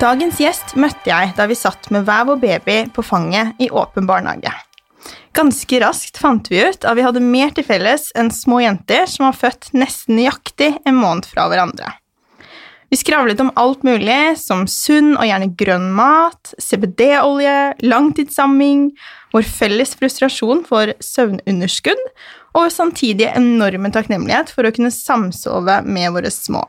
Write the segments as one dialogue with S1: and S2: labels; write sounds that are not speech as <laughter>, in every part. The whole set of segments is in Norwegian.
S1: Dagens gjest møtte jeg da vi satt med hver vår baby på fanget i åpen barnehage. Ganske raskt fant vi ut at vi hadde mer til felles enn små jenter som var født nesten nøyaktig en måned fra hverandre. Vi skravlet om alt mulig, som sunn og gjerne grønn mat, CBD-olje, langtidssamming, vår felles frustrasjon for søvnunderskudd og samtidig enorme takknemlighet for å kunne samsove med våre små.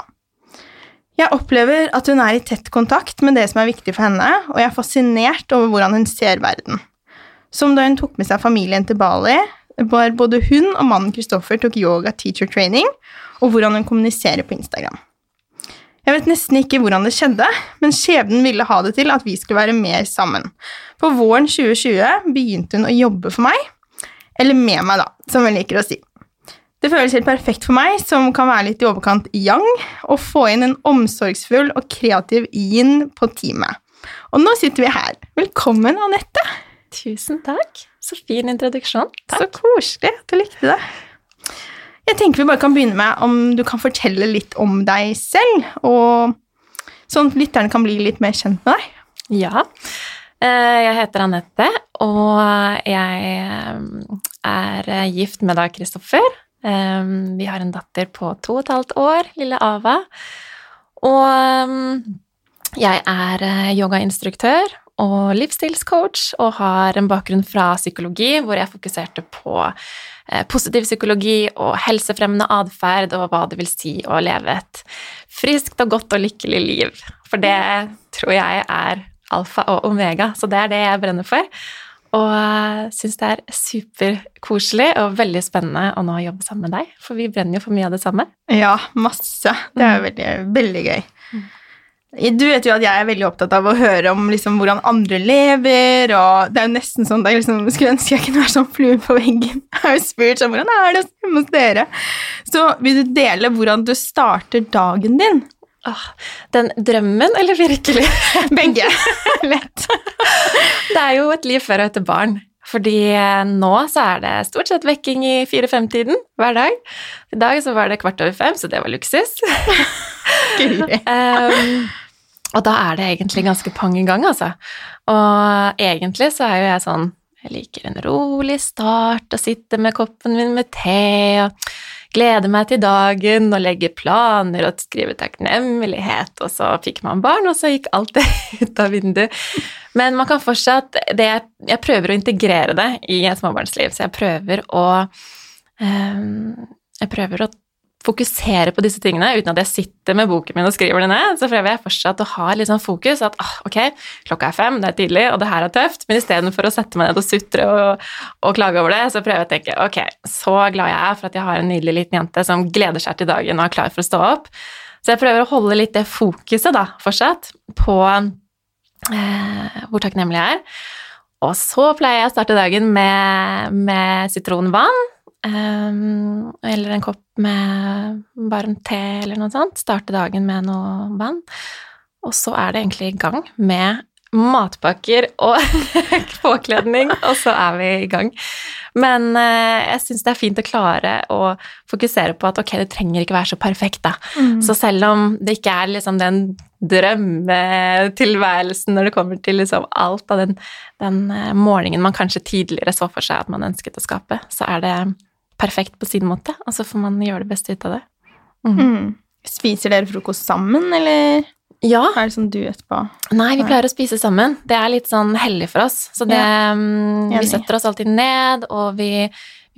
S1: Jeg opplever at hun er i tett kontakt med det som er viktig for henne, og jeg er fascinert over hvordan hun ser verden. Som da hun tok med seg familien til Bali, var både hun og mannen Kristoffer tok yoga teacher training, og hvordan hun kommuniserer på Instagram. Jeg vet nesten ikke hvordan det skjedde, men skjebnen ville ha det til at vi skulle være mer sammen. For våren 2020 begynte hun å jobbe for meg, eller med meg, da, som hun liker å si. Det føles helt perfekt for meg, som kan være litt i overkant yang, å få inn en omsorgsfull og kreativ yin på teamet. Og nå sitter vi her. Velkommen, Anette.
S2: Tusen takk. Så fin introduksjon.
S1: Takk. Så koselig at du likte det. Jeg tenker vi bare kan begynne med om du kan fortelle litt om deg selv, og sånn at lytterne kan bli litt mer kjent med deg.
S2: Ja. Eh, jeg heter Anette, og jeg eh, er gift med da Kristoffer. Um, vi har en datter på to og et halvt år, lille Ava. Og um, jeg er uh, yogainstruktør og livsstilscoach og har en bakgrunn fra psykologi hvor jeg fokuserte på uh, positiv psykologi og helsefremmende atferd og hva det vil si å leve et friskt og godt og lykkelig liv. For det tror jeg er alfa og omega, så det er det jeg brenner for. Og syns det er superkoselig og veldig spennende å nå jobbe sammen med deg, for vi brenner jo for mye av det samme.
S1: Ja, masse. Det er mm. veldig, veldig gøy. Mm. Du vet jo at jeg er veldig opptatt av å høre om liksom, hvordan andre lever, og det er jo nesten sånn at jeg liksom, skulle ønske jeg kunne være sånn flue på veggen. <laughs> Jeg har jo spurt sånn Hvordan er det hjemme hos dere? Så vil du dele hvordan du starter dagen din?
S2: Åh, den drømmen eller virkelig? <laughs>
S1: Begge. <laughs> Lett.
S2: det er jo et liv før og etter barn. Fordi eh, nå så er det stort sett vekking i fire-fem-tiden hver dag. I dag så var det kvart over fem, så det var luksus. <laughs> um, og da er det egentlig ganske pang i gang, altså. Og egentlig så er jo jeg sånn Jeg liker en rolig start og sitter med koppen min med te og glede meg til dagen og legge planer og skrive takknemlighet, og så fikk man barn, og så gikk alt det <laughs> ut av vinduet. Men man kan fortsatt det, Jeg prøver å integrere det i et småbarnsliv, så jeg prøver å um, Jeg prøver å fokusere på disse tingene uten at jeg sitter med boken min og skriver det ned. Så prøver jeg fortsatt å ha litt sånn fokus. At ah, ok, klokka er fem, det er tidlig, og det her er tøft. Men istedenfor å sette meg ned og sutre og, og, klage over det, så prøver jeg å tenke ok, så glad jeg er for at jeg har en nydelig liten jente som gleder seg til dagen og er klar for å stå opp. Så jeg prøver å holde litt det fokuset da, fortsatt på eh, hvor takknemlig jeg er. Og så pleier jeg å starte dagen med, med sitronvann Um, eller en kopp med varm te eller noe sånt. Starte dagen med noe vann. Og så er det egentlig i gang med matpakker og <laughs> påkledning, og så er vi i gang. Men uh, jeg syns det er fint å klare å fokusere på at ok, det trenger ikke være så perfekt, da. Mm. Så selv om det ikke er liksom den drømmetilværelsen når det kommer til liksom alt av den, den uh, morgenen man kanskje tidligere så for seg at man ønsket å skape, så er det perfekt på sin måte, og så får man gjøre det beste ut av det.
S1: Mm. Mm. Spiser dere frokost sammen, eller
S2: ja.
S1: er det sånn du etterpå?
S2: Nei, vi pleier å spise sammen. Det er litt sånn hellig for oss. Så det, ja. Mm, vi setter oss alltid ned, og vi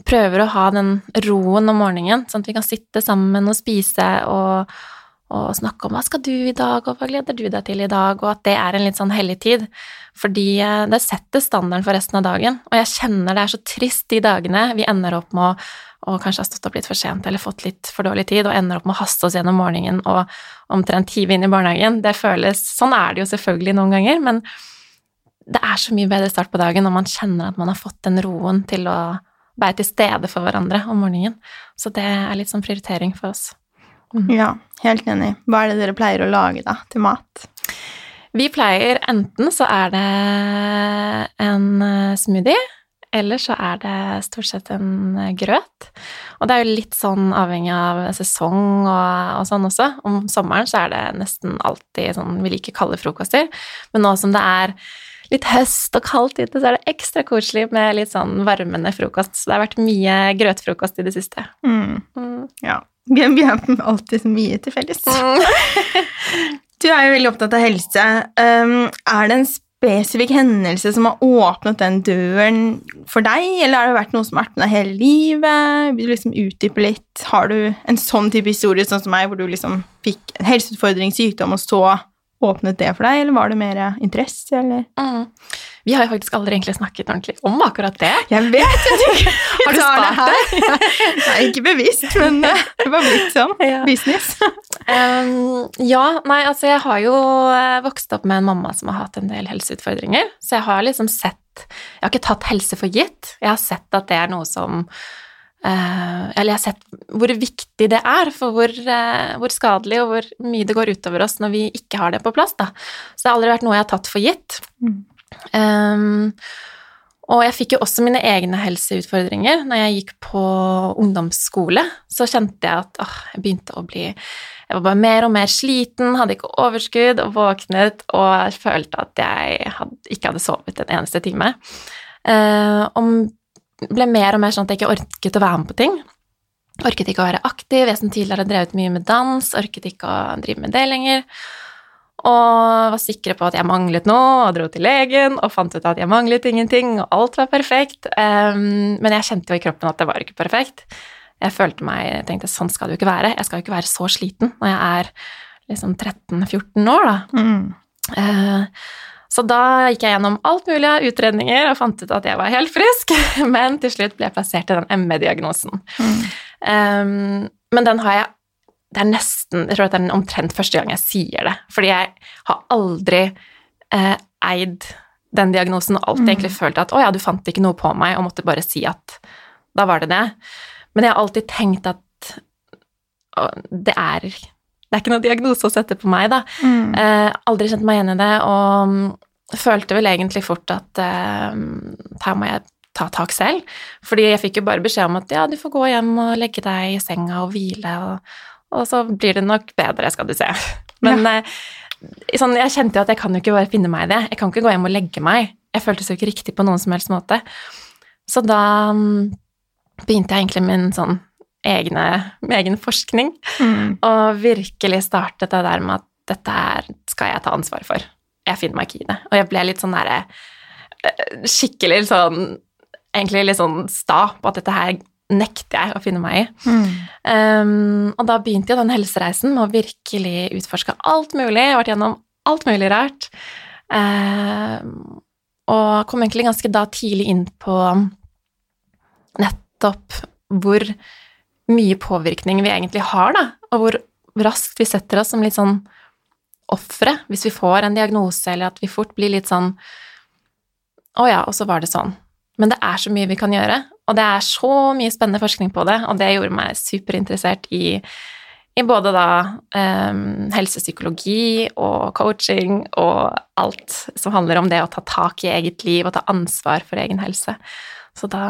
S2: prøver å ha den roen om morgenen, sånn at vi kan sitte sammen og spise og, og snakke om hva skal du i dag, og hva gleder du deg til i dag, og at det er en litt sånn hellig tid. Fordi eh, det setter standarden for resten av dagen. Og jeg kjenner det er så trist de dagene vi ender opp med å kanskje har stått opp litt for sent eller fått litt for dårlig tid, og ender opp med å haste oss gjennom morgenen og omtrent hive inn i barnehagen. Det føles Sånn er det jo selvfølgelig noen ganger, men det er så mye bedre start på dagen når man kjenner at man har fått den roen til å være til stede for hverandre om morgenen. Så det er litt sånn prioritering for oss.
S1: Mm. Ja, helt enig. Hva er det dere pleier å lage, da, til mat?
S2: Vi pleier enten så er det en eh, smoothie, Eller så er det stort sett en eh, grøt. Og det er jo litt sånn avhengig av sesong og, og sånn også. Om sommeren så er det nesten alltid sånn vi liker kalde frokoster. Men nå som det er litt høst og kaldt ute, så er det ekstra koselig med litt sånn varmende frokost. Så det har vært mye grøtfrokost i det siste.
S1: Mm.
S2: Mm.
S1: Ja. <laughs> Vi har alltid så mye til felles. <laughs> Du er jo veldig opptatt av helse. Um, er det en spesifikk hendelse som har åpnet den døren for deg, eller har det vært noe som har vært med deg hele livet? Vil du liksom utdype litt? Har du en sånn type historie sånn som meg, hvor du liksom fikk en helseutfordring, sykdom, og så åpnet det for deg, eller var det mer interesse, eller?
S2: Mm. Vi har jo faktisk aldri egentlig snakket ordentlig om akkurat det.
S1: Jeg vet <laughs>
S2: Har du
S1: spart det her. <laughs> Nei, ikke bevisst, men eh, det var blitt sånn. <laughs>
S2: Ja.
S1: Business.
S2: Um, ja, nei, altså jeg har jo eh, vokst opp med en mamma som har hatt en del helseutfordringer, så jeg har liksom sett Jeg har ikke tatt helse for gitt. Jeg har sett at det er noe som Uh, Eller jeg har sett hvor viktig det er for hvor, uh, hvor skadelig og hvor mye det går utover oss når vi ikke har det på plass, da. Så det har aldri vært noe jeg har tatt for gitt.
S1: Mm.
S2: Um, og jeg fikk jo også mine egne helseutfordringer. Når jeg gikk på ungdomsskole, så kjente jeg at åh, jeg begynte å bli Jeg var bare mer og mer sliten, hadde ikke overskudd og våknet og jeg følte at jeg hadde, ikke hadde sovet en eneste time. Uh, og ble mer og mer sånn at jeg ikke orket å være med på ting. Orket ikke å være aktiv. Jeg som tidligere har drevet mye med dans, orket ikke å drive med det lenger. Og var sikre på at jeg manglet noe, og dro til legen og fant ut at jeg manglet ingenting, og alt var perfekt. Um, men jeg kjente jo i kroppen at det var ikke perfekt. Jeg følte meg, jeg tenkte sånn skal det jo ikke være. Jeg skal jo ikke være så sliten når jeg er liksom 13-14 år, da.
S1: Mm.
S2: Uh, så da gikk jeg gjennom alt mulig av utredninger og fant ut at jeg var helt frisk, <laughs> men til slutt ble jeg plassert i den ME-diagnosen.
S1: Mm.
S2: Um, men den har jeg Det er nesten Jeg tror at det er omtrent første gang jeg sier det, fordi jeg har aldri eh, eid den diagnosen og alltid
S1: Mm.
S2: egentlig følt at å ja, du fant ikke noe på meg, og måtte bare si at da var det det. Men jeg har alltid tenkt at å, det er det er ikke noen diagnose å sette på meg, da.
S1: Mm.
S2: Eh, aldri kjent meg igjen i det, og følte vel egentlig fort at eh, her må jeg ta tak selv. Fordi jeg fikk jo bare beskjed om at ja, du får gå hjem og legge deg i senga og hvile, og, og så blir det nok bedre, skal du se. Men ja. sånn, jeg kjente jo at jeg kan jo ikke bare finne meg i det. Jeg kan ikke gå hjem og legge meg. Jeg føltes jo ikke riktig på noen som helst måte. Så da mm, begynte jeg egentlig en sånn egne, med egen forskning.
S1: Mm.
S2: Og virkelig startet det der med at dette her skal jeg ta ansvar for. Jeg finner meg ikke i det. Og jeg ble litt sånn derre eh, Skikkelig sånn Egentlig litt sånn sta på at dette her nekter jeg å finne meg i.
S1: Mm.
S2: Um, og da begynte jo den helsereisen med å virkelig utforske alt mulig. Jeg har vært gjennom alt mulig rart. Um, og kom egentlig ganske da tidlig inn på nettopp hvor mye påvirkning vi egentlig har, da, og hvor raskt vi setter oss som litt sånn ofre hvis vi får en diagnose, eller at vi fort blir litt sånn Å ja, og så var det sånn. Men det er så mye vi kan gjøre, og det er så mye spennende forskning på det, og det gjorde meg superinteressert i, i både da um, helsepsykologi og coaching og alt som handler om det å ta tak i eget liv og ta ansvar for egen helse. Så da,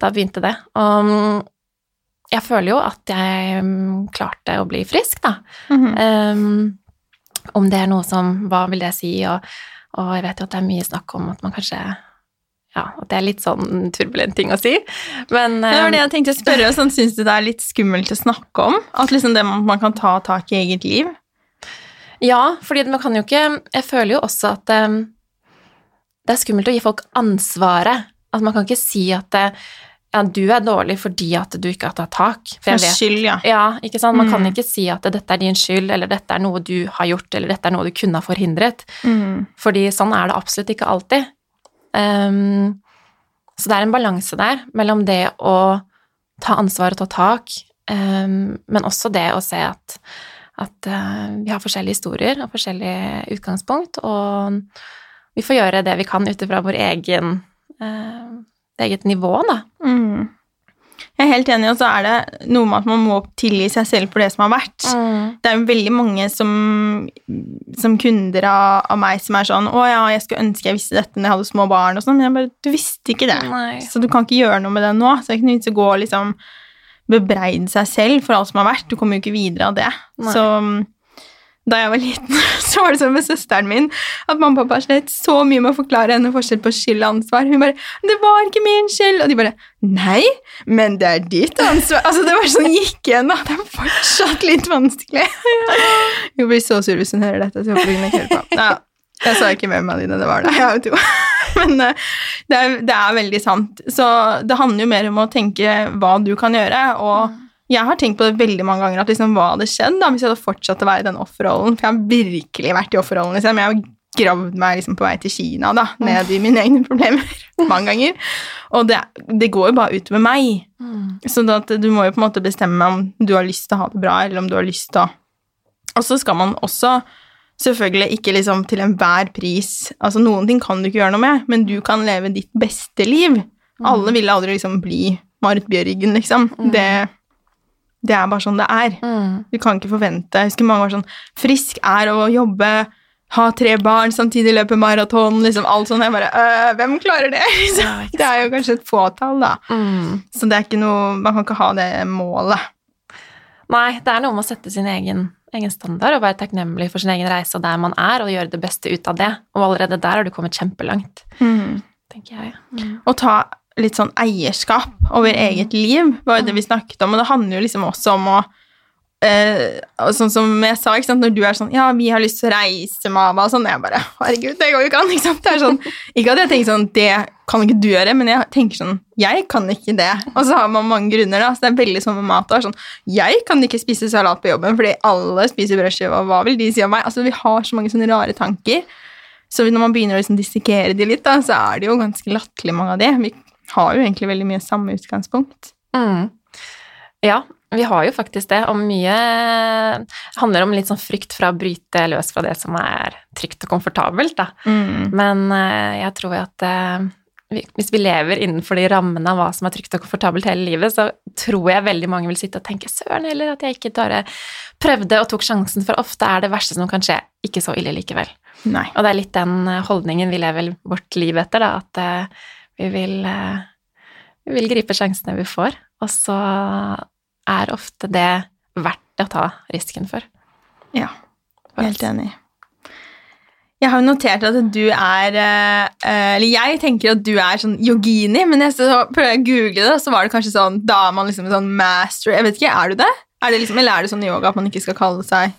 S2: da begynte det. Og mm, jeg føler jo at jeg mm, klarte å bli frisk, da.
S1: Mhm.
S2: Um, om det er noe som Hva vil det si? Og, og jeg vet jo at det er mye snakk om at man kanskje Ja, at det er litt sånn turbulent ting å si, men
S1: Det var
S2: um,
S1: det jeg tenkte å spørre. <laughs> Sånn, Syns du det er litt skummelt å snakke om? At liksom det man, man kan ta tak i eget liv?
S2: Ja, fordi man kan jo ikke Jeg føler jo også at um, det er skummelt å gi folk ansvaret. At man kan ikke si at det, ja, du er dårlig fordi at du ikke har tatt tak. For jeg vet
S1: skyld, ja.
S2: Ja, ikke sant? Man kan
S1: Mm.
S2: ikke si at dette er din skyld, eller dette er noe du har gjort, eller dette er noe du kunne ha forhindret.
S1: Mm.
S2: Fordi sånn er det absolutt ikke alltid. Ehm, så det er en balanse der mellom det å ta ansvar og ta tak, um, men også det å se at, at uh, vi har forskjellige historier og forskjellige utgangspunkt, og vi får gjøre det vi kan ut ifra vår egen eh, eget nivå, da.
S1: Mm. Jeg er helt enig, og så er det noe med at man må tilgi seg selv for det som har vært. Det er jo veldig mange som, som kunder av, av meg som er sånn 'Å ja, jeg skulle ønske jeg visste dette når jeg hadde små barn', og sånn, men jeg bare Du visste ikke det.
S2: Nei.
S1: Så du kan ikke gjøre noe med det nå. Så det er ikke noe vits å gå og liksom bebreide seg selv for alt som har vært. Du kommer jo ikke videre av det.
S2: Nei.
S1: Så da jeg var liten, <laughs> så var det sånn med søsteren min at mamma og pappa slet så mye med å forklare henne forskjell på skyld og ansvar. Hun bare 'Det var ikke min skyld.' Og de bare 'Nei, men det er ditt ansvar.' Altså, det var sånn gikk igjen, da. Det er fortsatt litt vanskelig. <laughs> Hun blir så sur hvis hun hører dette, så jeg håper hun ikke hører på. Ja, jeg sa ikke hvem av dine det var, da. Jeg har jo to. Men eh, det er, det er veldig sant. Så det handler jo mer om å tenke hva du kan gjøre, og jeg har tenkt på det veldig mange ganger, at liksom, hva hadde skjedd da, hvis jeg hadde fortsatt å være i den offerrollen. For jeg har virkelig vært i offerrollen. Liksom. Jeg har gravd meg liksom, på vei til Kina, da, ned i mine egne problemer <laughs> mange ganger. Og det, det går jo bare utover meg. Så da, at du må jo på en måte bestemme om du har lyst til å ha det bra, eller om du har lyst til å Og så skal man også selvfølgelig ikke liksom til enhver pris Altså, noen ting kan du ikke gjøre noe med, men du kan leve ditt beste liv. Alle ville aldri liksom bli Marit Bjørgen, liksom. Det, det er bare sånn det er.
S2: Mm.
S1: Du kan ikke forvente Jeg husker mange var sånn Frisk er å jobbe, ha tre barn, samtidig løpe maraton, liksom alt sånt. Jeg bare øh, Hvem klarer det? <laughs> Det er jo kanskje et fåtall, da.
S2: Mm.
S1: Så det er ikke noe Man kan ikke ha det målet.
S2: Nei, det er noe med å sette sin egen, egen standard og være takknemlig for sin egen reise og der man er, og gjøre det beste ut av det. Og allerede der har du kommet kjempelangt, tenker jeg. Mm.
S1: Og ta litt sånn eierskap over eget liv, var jo det vi snakket om, og det handler jo liksom også om å eh, sånn som jeg sa, ikke sant, når du er sånn Ja, vi har lyst til å reise, mamma, og sånn, jeg bare Herregud, det går jo ikke an, ikke sant? Det er sånn Ikke at jeg tenker sånn Det kan ikke du gjøre, men jeg tenker sånn Jeg kan ikke det. Og så har man mange grunner, da. Så det er veldig sånn med mat. Er sånn Jeg kan ikke spise salat på jobben fordi alle spiser brødskive, og hva vil de si om meg? Altså, vi har så mange sånne rare tanker. Så når man begynner å liksom dissekere de litt, da, så er det jo ganske latterlig, mange av de. Vi har jo egentlig veldig mye samme utgangspunkt.
S2: Mm. Ja, vi har jo faktisk det, og mye handler om litt sånn frykt fra å bryte løs fra det som er trygt og komfortabelt, da.
S1: Mm.
S2: Men eh, jeg tror at eh, hvis vi lever innenfor de rammene av hva som er trygt og komfortabelt hele livet, så tror jeg veldig mange vil sitte og tenke søren heller at jeg ikke bare prøvde og tok sjansen, for ofte er det verste som kan skje, ikke så ille likevel.
S1: Nei.
S2: Og det er litt den holdningen vi lever vårt liv etter, da, at eh, vi vil, eh, vi vil gripe sjansene vi får, og så er ofte det verdt å ta risken for.
S1: Ja, helt enig. Jeg har jo notert at du er eh, eh, Eller jeg tenker at du er sånn yogini, men jeg prøvde å google det, og så var det kanskje sånn Da er man liksom sånn master Jeg vet ikke, er du det? Er det liksom, eller er det sånn i yoga at man ikke skal kalle seg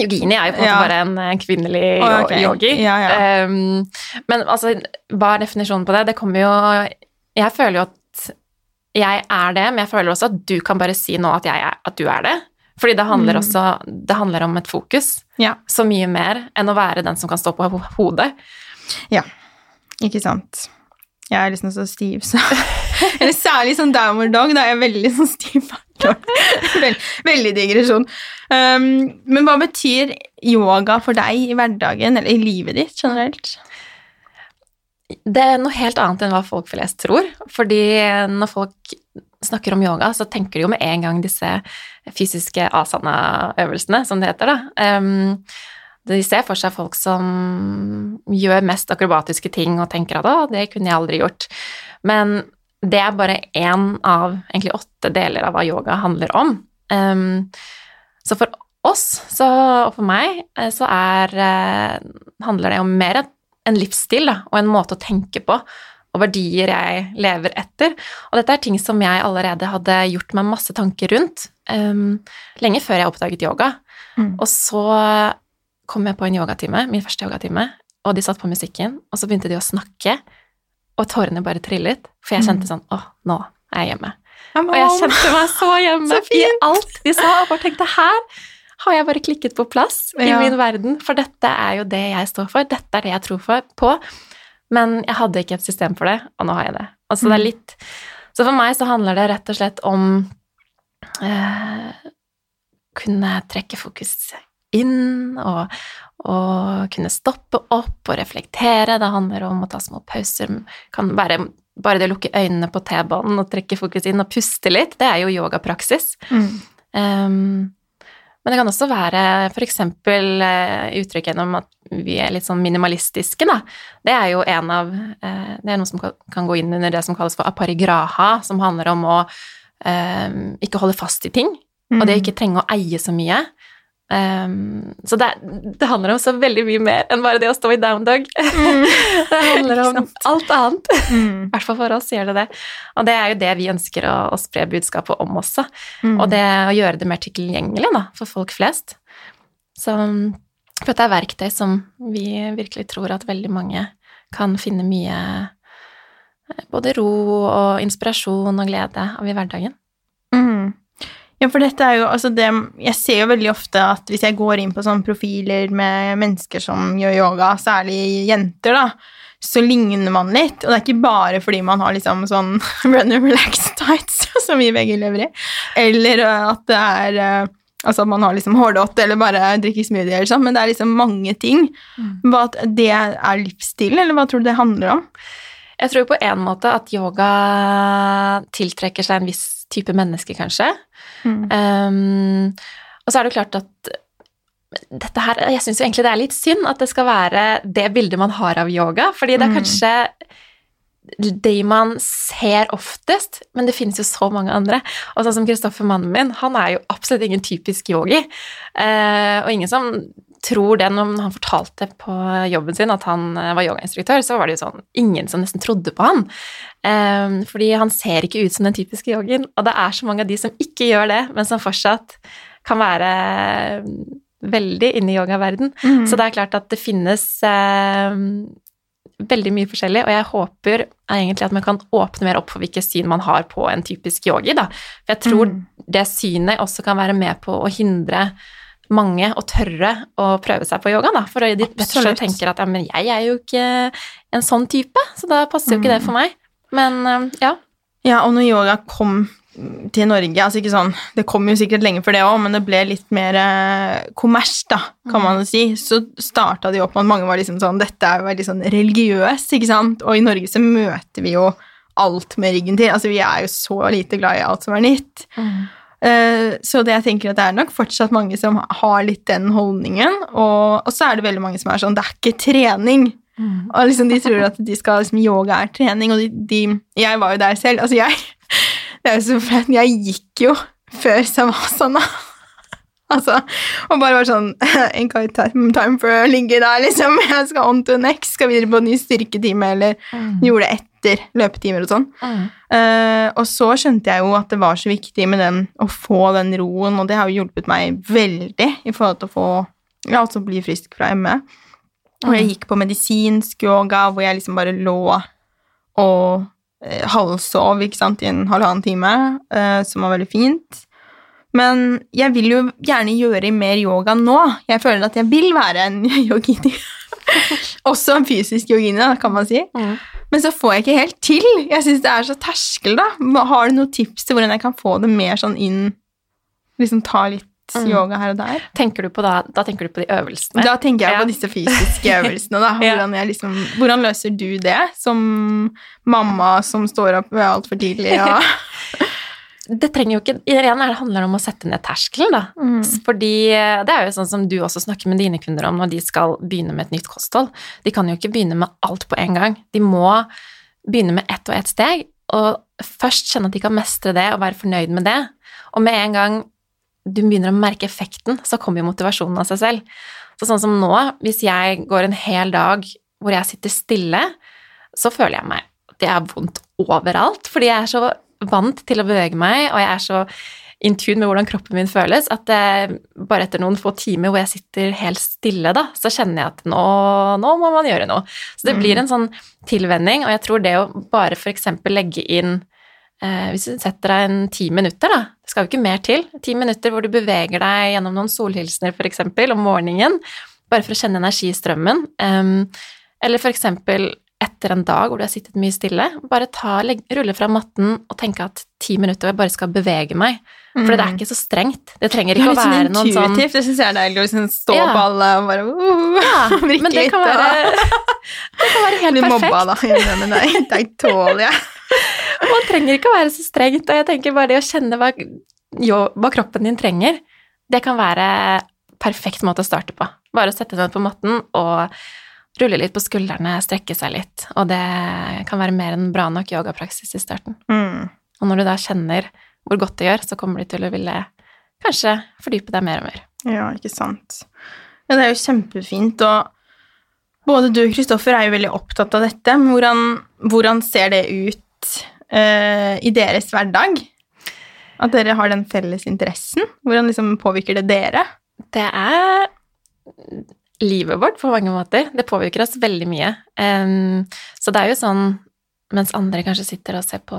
S2: Yogini er jo på en måte
S1: Ja.
S2: bare en eh, kvinnelig oh,
S1: okay.
S2: yogi.
S1: Ja, ja.
S2: Um, men altså, hva er definisjonen på det? Det kommer jo Jeg føler jo at jeg er det, men jeg føler også at du kan bare si nå at, jeg er, at du er det. Fordi det handler
S1: Mm.
S2: også Det handler om et fokus. Så mye mer enn å være den som kan stå på hodet.
S1: Ja, Ikke sant? Jeg er liksom så stiv, så <laughs> <laughs> Eller særlig sånn downward dog, da er jeg veldig sånn stiv. Vel, veldig digresjon. Um, men hva betyr yoga for deg i hverdagen, eller i livet ditt generelt?
S2: Det er noe helt annet enn hva folk flest tror. Fordi når folk snakker om yoga, så tenker de jo med en gang disse fysiske asana-øvelsene, som det heter, da. Um, de ser for seg folk som gjør mest akrobatiske ting og tenker at 'å, det kunne jeg aldri gjort'. Men det er bare én av egentlig åtte deler av hva yoga handler om. Um, så for oss, så, og for meg, eh, så er, eh, handler det om mer en livsstil da, og en måte å tenke på, og verdier jeg lever etter. Og dette er ting som jeg allerede hadde gjort meg masse tanker rundt, um, lenge før jeg oppdaget yoga.
S1: Mm.
S2: Og så kom jeg på en yogatime, min første yogatime, og de satt på musikken, og så begynte de å snakke, og tårene bare trillet, for jeg kjente sånn, åh, nå er jeg hjemme. Og jeg kjente meg så <laughs> hjemme
S1: Så
S2: i alt de sa, og bare tenkte her har jeg bare klikket på plass i
S1: Ja.
S2: min verden, for dette er jo det jeg står for, dette er det jeg tror for, på, men jeg hadde ikke et system for det, og nå har jeg det. Altså det er
S1: Mm.
S2: litt Så for meg så handler det rett og slett om eh, kunne trekke fokus inn og, og kunne stoppe opp og reflektere. Det handler om å ta små pauser. Kan være bare det å lukke øynene på T-banen og trekke fokus inn og puste litt, det er jo yogapraksis.
S1: Mm.
S2: Um, men det kan også være f.eks. Uh, uttrykk gjennom at vi er litt sånn minimalistiske, da. Det er jo en av uh, Det er noe som kan gå inn under det som kalles for aparigraha, som handler om å uh, ikke holde fast i ting,
S1: Mm.
S2: og det å ikke trenge å eie så mye. Um, så det, det, handler om så veldig mye mer enn bare det å stå i down dog.
S1: Mm. <laughs>
S2: det handler om alt annet.
S1: Mm.
S2: I hvert fall for oss gjør det det. Og det er jo det vi ønsker å, å spre budskapet om også.
S1: Mm.
S2: Og det å gjøre det mer tilgjengelig da, for folk flest. Så for dette er verktøy som vi virkelig tror at veldig mange kan finne mye eh, både ro og inspirasjon og glede av i hverdagen.
S1: Mm. Ja, for dette er jo altså det Jeg ser jo veldig ofte at hvis jeg går inn på sånne profiler med mennesker som gjør yoga, særlig jenter, da, så ligner man litt. Og det er ikke bare fordi man har liksom sånn <laughs> run and relax tights, <laughs> som vi begge lever i, eller at det er Altså at man har liksom hårdott eller bare drikker smoothie eller sånn, men det er liksom mange ting. Hva, det er livsstil, eller hva tror du det handler om?
S2: Jeg tror på en måte at yoga tiltrekker seg en viss type menneske, kanskje.
S1: Mm.
S2: Um, og så er det klart at dette her Jeg syns egentlig det er litt synd at det skal være det bildet man har av yoga, fordi det er
S1: Mm.
S2: kanskje det man ser oftest, men det finnes jo så mange andre. Og sånn som Kristoffer, mannen min, han er jo absolutt ingen typisk yogi. Eh, og ingen som tror det når han fortalte på jobben sin at han eh, var yogainstruktør, så var det jo sånn ingen som nesten trodde på han. Um, fordi han ser ikke ut som den typiske yogien, og det er så mange av de som ikke gjør det, men som fortsatt kan være veldig inne i yogaverden.
S1: Mm.
S2: Så det er klart at det finnes um, veldig mye forskjellig, og jeg håper egentlig at man kan åpne mer opp for hvilke syn man har på en typisk yogi, da. For jeg tror
S1: Mm.
S2: det synet også kan være med på å hindre mange å tørre å prøve seg på yoga, da. For de
S1: Absolutt.
S2: tenker at ja, men jeg er jo ikke en sånn type, så da passer jo ikke det
S1: Mm.
S2: for meg. Men eh, ja.
S1: Ja, og når yoga kom til Norge altså ikke sånn, Det kom jo sikkert lenge før det òg, men det ble litt mer eh, kommers, da, kan man jo si. Så starta det jo opp med at mange var liksom sånn Dette er jo veldig sånn religiøst, ikke sant? Og i Norge så møter vi jo alt med ryggen til. Altså, vi er jo så lite glad i alt som er nytt. Eh, så det jeg tenker at det er nok fortsatt mange som har litt den holdningen. Og, og så er det veldig mange som er sånn Det er ikke trening. Og liksom de tror at de skal liksom, yoga er trening, og de, de Jeg var jo der selv. Altså, jeg <laughs> Det er jo så flaut. Jeg gikk jo før savasana. <laughs> Altså, og bare var sånn <laughs> Ain't got time, for å ligge der, liksom. Jeg skal on to next. Skal videre på en ny styrketime, eller gjorde det etter løpetimer og sånn.
S2: Mm.
S1: Uh, og så skjønte jeg jo at det var så viktig med den å få den roen, og det har jo hjulpet meg veldig i forhold til å få ja, altså bli frisk fra ME. Og jeg gikk på medisinsk yoga, hvor jeg liksom bare lå og eh, halvsov ikke sant, i en halvannen time, uh, som var veldig fint. Men jeg vil jo gjerne gjøre mer yoga nå. Jeg føler at jeg vil være en <laughs> yogini. <laughs> Også en fysisk yogini, kan man si.
S2: Mm.
S1: Men så får jeg ikke helt til. Jeg syns det er så terskel, da. Har du noen tips til hvordan jeg kan få det mer sånn inn Liksom ta litt
S2: Mm.
S1: yoga her og der?
S2: Tenker du på da, da tenker du på de øvelsene?
S1: Da tenker jeg
S2: Ja.
S1: på disse fysiske øvelsene, da. <laughs> Hvordan, liksom, hvordan løser du det som mamma som står opp altfor tidlig og <laughs>
S2: det trenger jo ikke Igjen er det handler om å sette ned terskelen, da.
S1: Mm.
S2: Fordi eh, det er jo sånn som du også snakker med dine kunder om når de skal begynne med et nytt kosthold. De kan jo ikke begynne med alt på en gang. De må begynne med ett og ett steg, og først kjenne at de kan mestre det og være fornøyd med det. Og med en gang du begynner å merke effekten, så kommer jo motivasjonen av seg selv. Så sånn som nå, hvis jeg går en hel dag hvor jeg sitter stille, så føler jeg meg at jeg har vondt overalt, fordi jeg er så vant til å bevege meg, og jeg er så in tune med hvordan kroppen min føles, at det, bare etter noen få timer hvor jeg sitter helt stille, da, så kjenner jeg at nå, nå må man gjøre noe. Så det
S1: Mm.
S2: blir en sånn tilvenning, og jeg tror det å bare eksempel legge inn eh, Hvis du setter deg en ti minutter, da, det skal jo ikke mer til, ti minutter hvor du beveger deg gjennom noen solhilsener eksempel om morgenen, bare for å kjenne energistrømmen, em, eller for eksempel etter en dag hvor du har sittet mye stille, bare ta, rulle fra matten og tenke at ti minutter hvor jeg bare skal bevege meg. For det er ikke så strengt. Det trenger ikke
S1: Det
S2: å
S1: er
S2: være noen
S1: sånn. Det syns jeg er deilig liksom stå
S2: Ja.
S1: på alle og bare uh,
S2: Ja, <laughs> men det kan
S1: litt, og-
S2: være, <laughs> <laughs> det kan være helt
S1: perfekt.
S2: perfekt.
S1: mobba, da. Ja, Men nei, det tåler jeg.
S2: Man trenger ikke å være så strengt, og jeg tenker bare det å kjenne hva, jo, hva kroppen din trenger, det kan være perfekt måte å starte på. Bare å sette seg ned på matten og rulle litt på skuldrene, strekke seg litt, og det kan være mer enn bra nok yogapraksis i starten.
S1: Mm.
S2: Og når du da kjenner hvor godt det gjør, så kommer du til å ville kanskje fordype deg mer og mer.
S1: Ja, ikke sant. Ja, det er jo kjempefint, og både du og Kristoffer er jo veldig opptatt av dette, men hvordan, hvordan ser det ut uh, i deres hverdag? At dere har den felles interessen? Hvordan liksom påvirker det dere?
S2: Det er livet vårt på mange måter. Det påvirker oss veldig mye. Um, så det er jo sånn mens andre kanskje sitter og ser på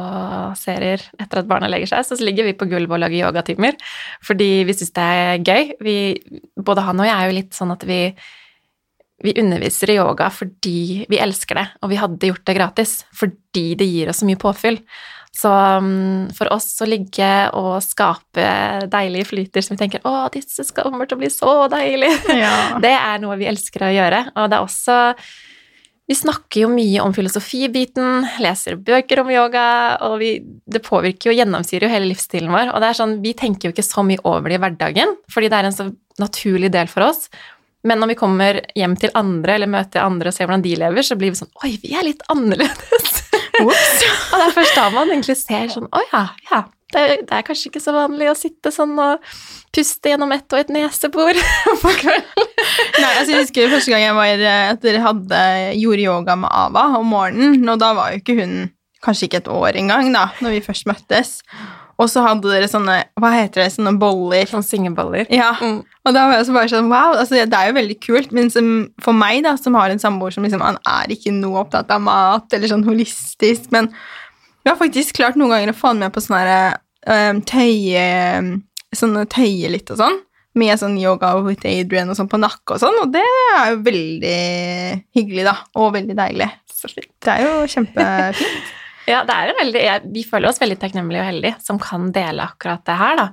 S2: serier etter at barna legger seg, så ligger vi på gulvet og lager yogatimer fordi vi syns det er gøy. Vi, både han og jeg er jo litt sånn at vi vi underviser i yoga fordi vi elsker det, og vi hadde gjort det gratis fordi det gir oss så mye påfyll. Så um, for oss å ligge og skape deilige flyter som vi tenker 'Å, disse kommer til å bli så deilige',
S1: Ja. <laughs>
S2: det er noe vi elsker å gjøre. Og det er også Vi snakker jo mye om filosofibiten, leser bøker om yoga, og vi, det påvirker jo, gjennomsyrer jo hele livsstilen vår. Og det er sånn, vi tenker jo ikke så mye over det i hverdagen, fordi det er en så naturlig del for oss. Men når vi kommer hjem til andre eller møter andre og ser hvordan de lever, så blir vi sånn Oi, vi er litt annerledes. <laughs> Og det er først da man egentlig ser sånn Å ja, ja. Det er, det er kanskje ikke så vanlig å sitte sånn og puste gjennom ett og et nesebor <laughs> på kvelden.
S1: Nei, altså jeg husker første gang jeg var etter hadde, gjorde yoga med Ava om morgenen, og da var jo ikke hun kanskje ikke et år engang, da, når vi først møttes. Og så hadde dere sånne, hva heter det, sånne boller.
S2: Sånn syngeboller.
S1: Ja,
S2: Mm.
S1: og da var jeg så bare sånn, wow, altså det er jo veldig kult, men som, for meg da, som har en samboer som liksom, han er ikke noe opptatt av mat, eller sånn holistisk, men vi har faktisk klart noen ganger å få han med på sånne um, tøye, sånne tøye litt og sånn, med sånn yoga with Adrian og sånn på nakke og sånn, og det er jo veldig hyggelig da, og veldig deilig. Det er jo kjempefint.
S2: Ja, det er en veldig, vi føler oss veldig takknemlige og heldige som kan dele akkurat det her, da.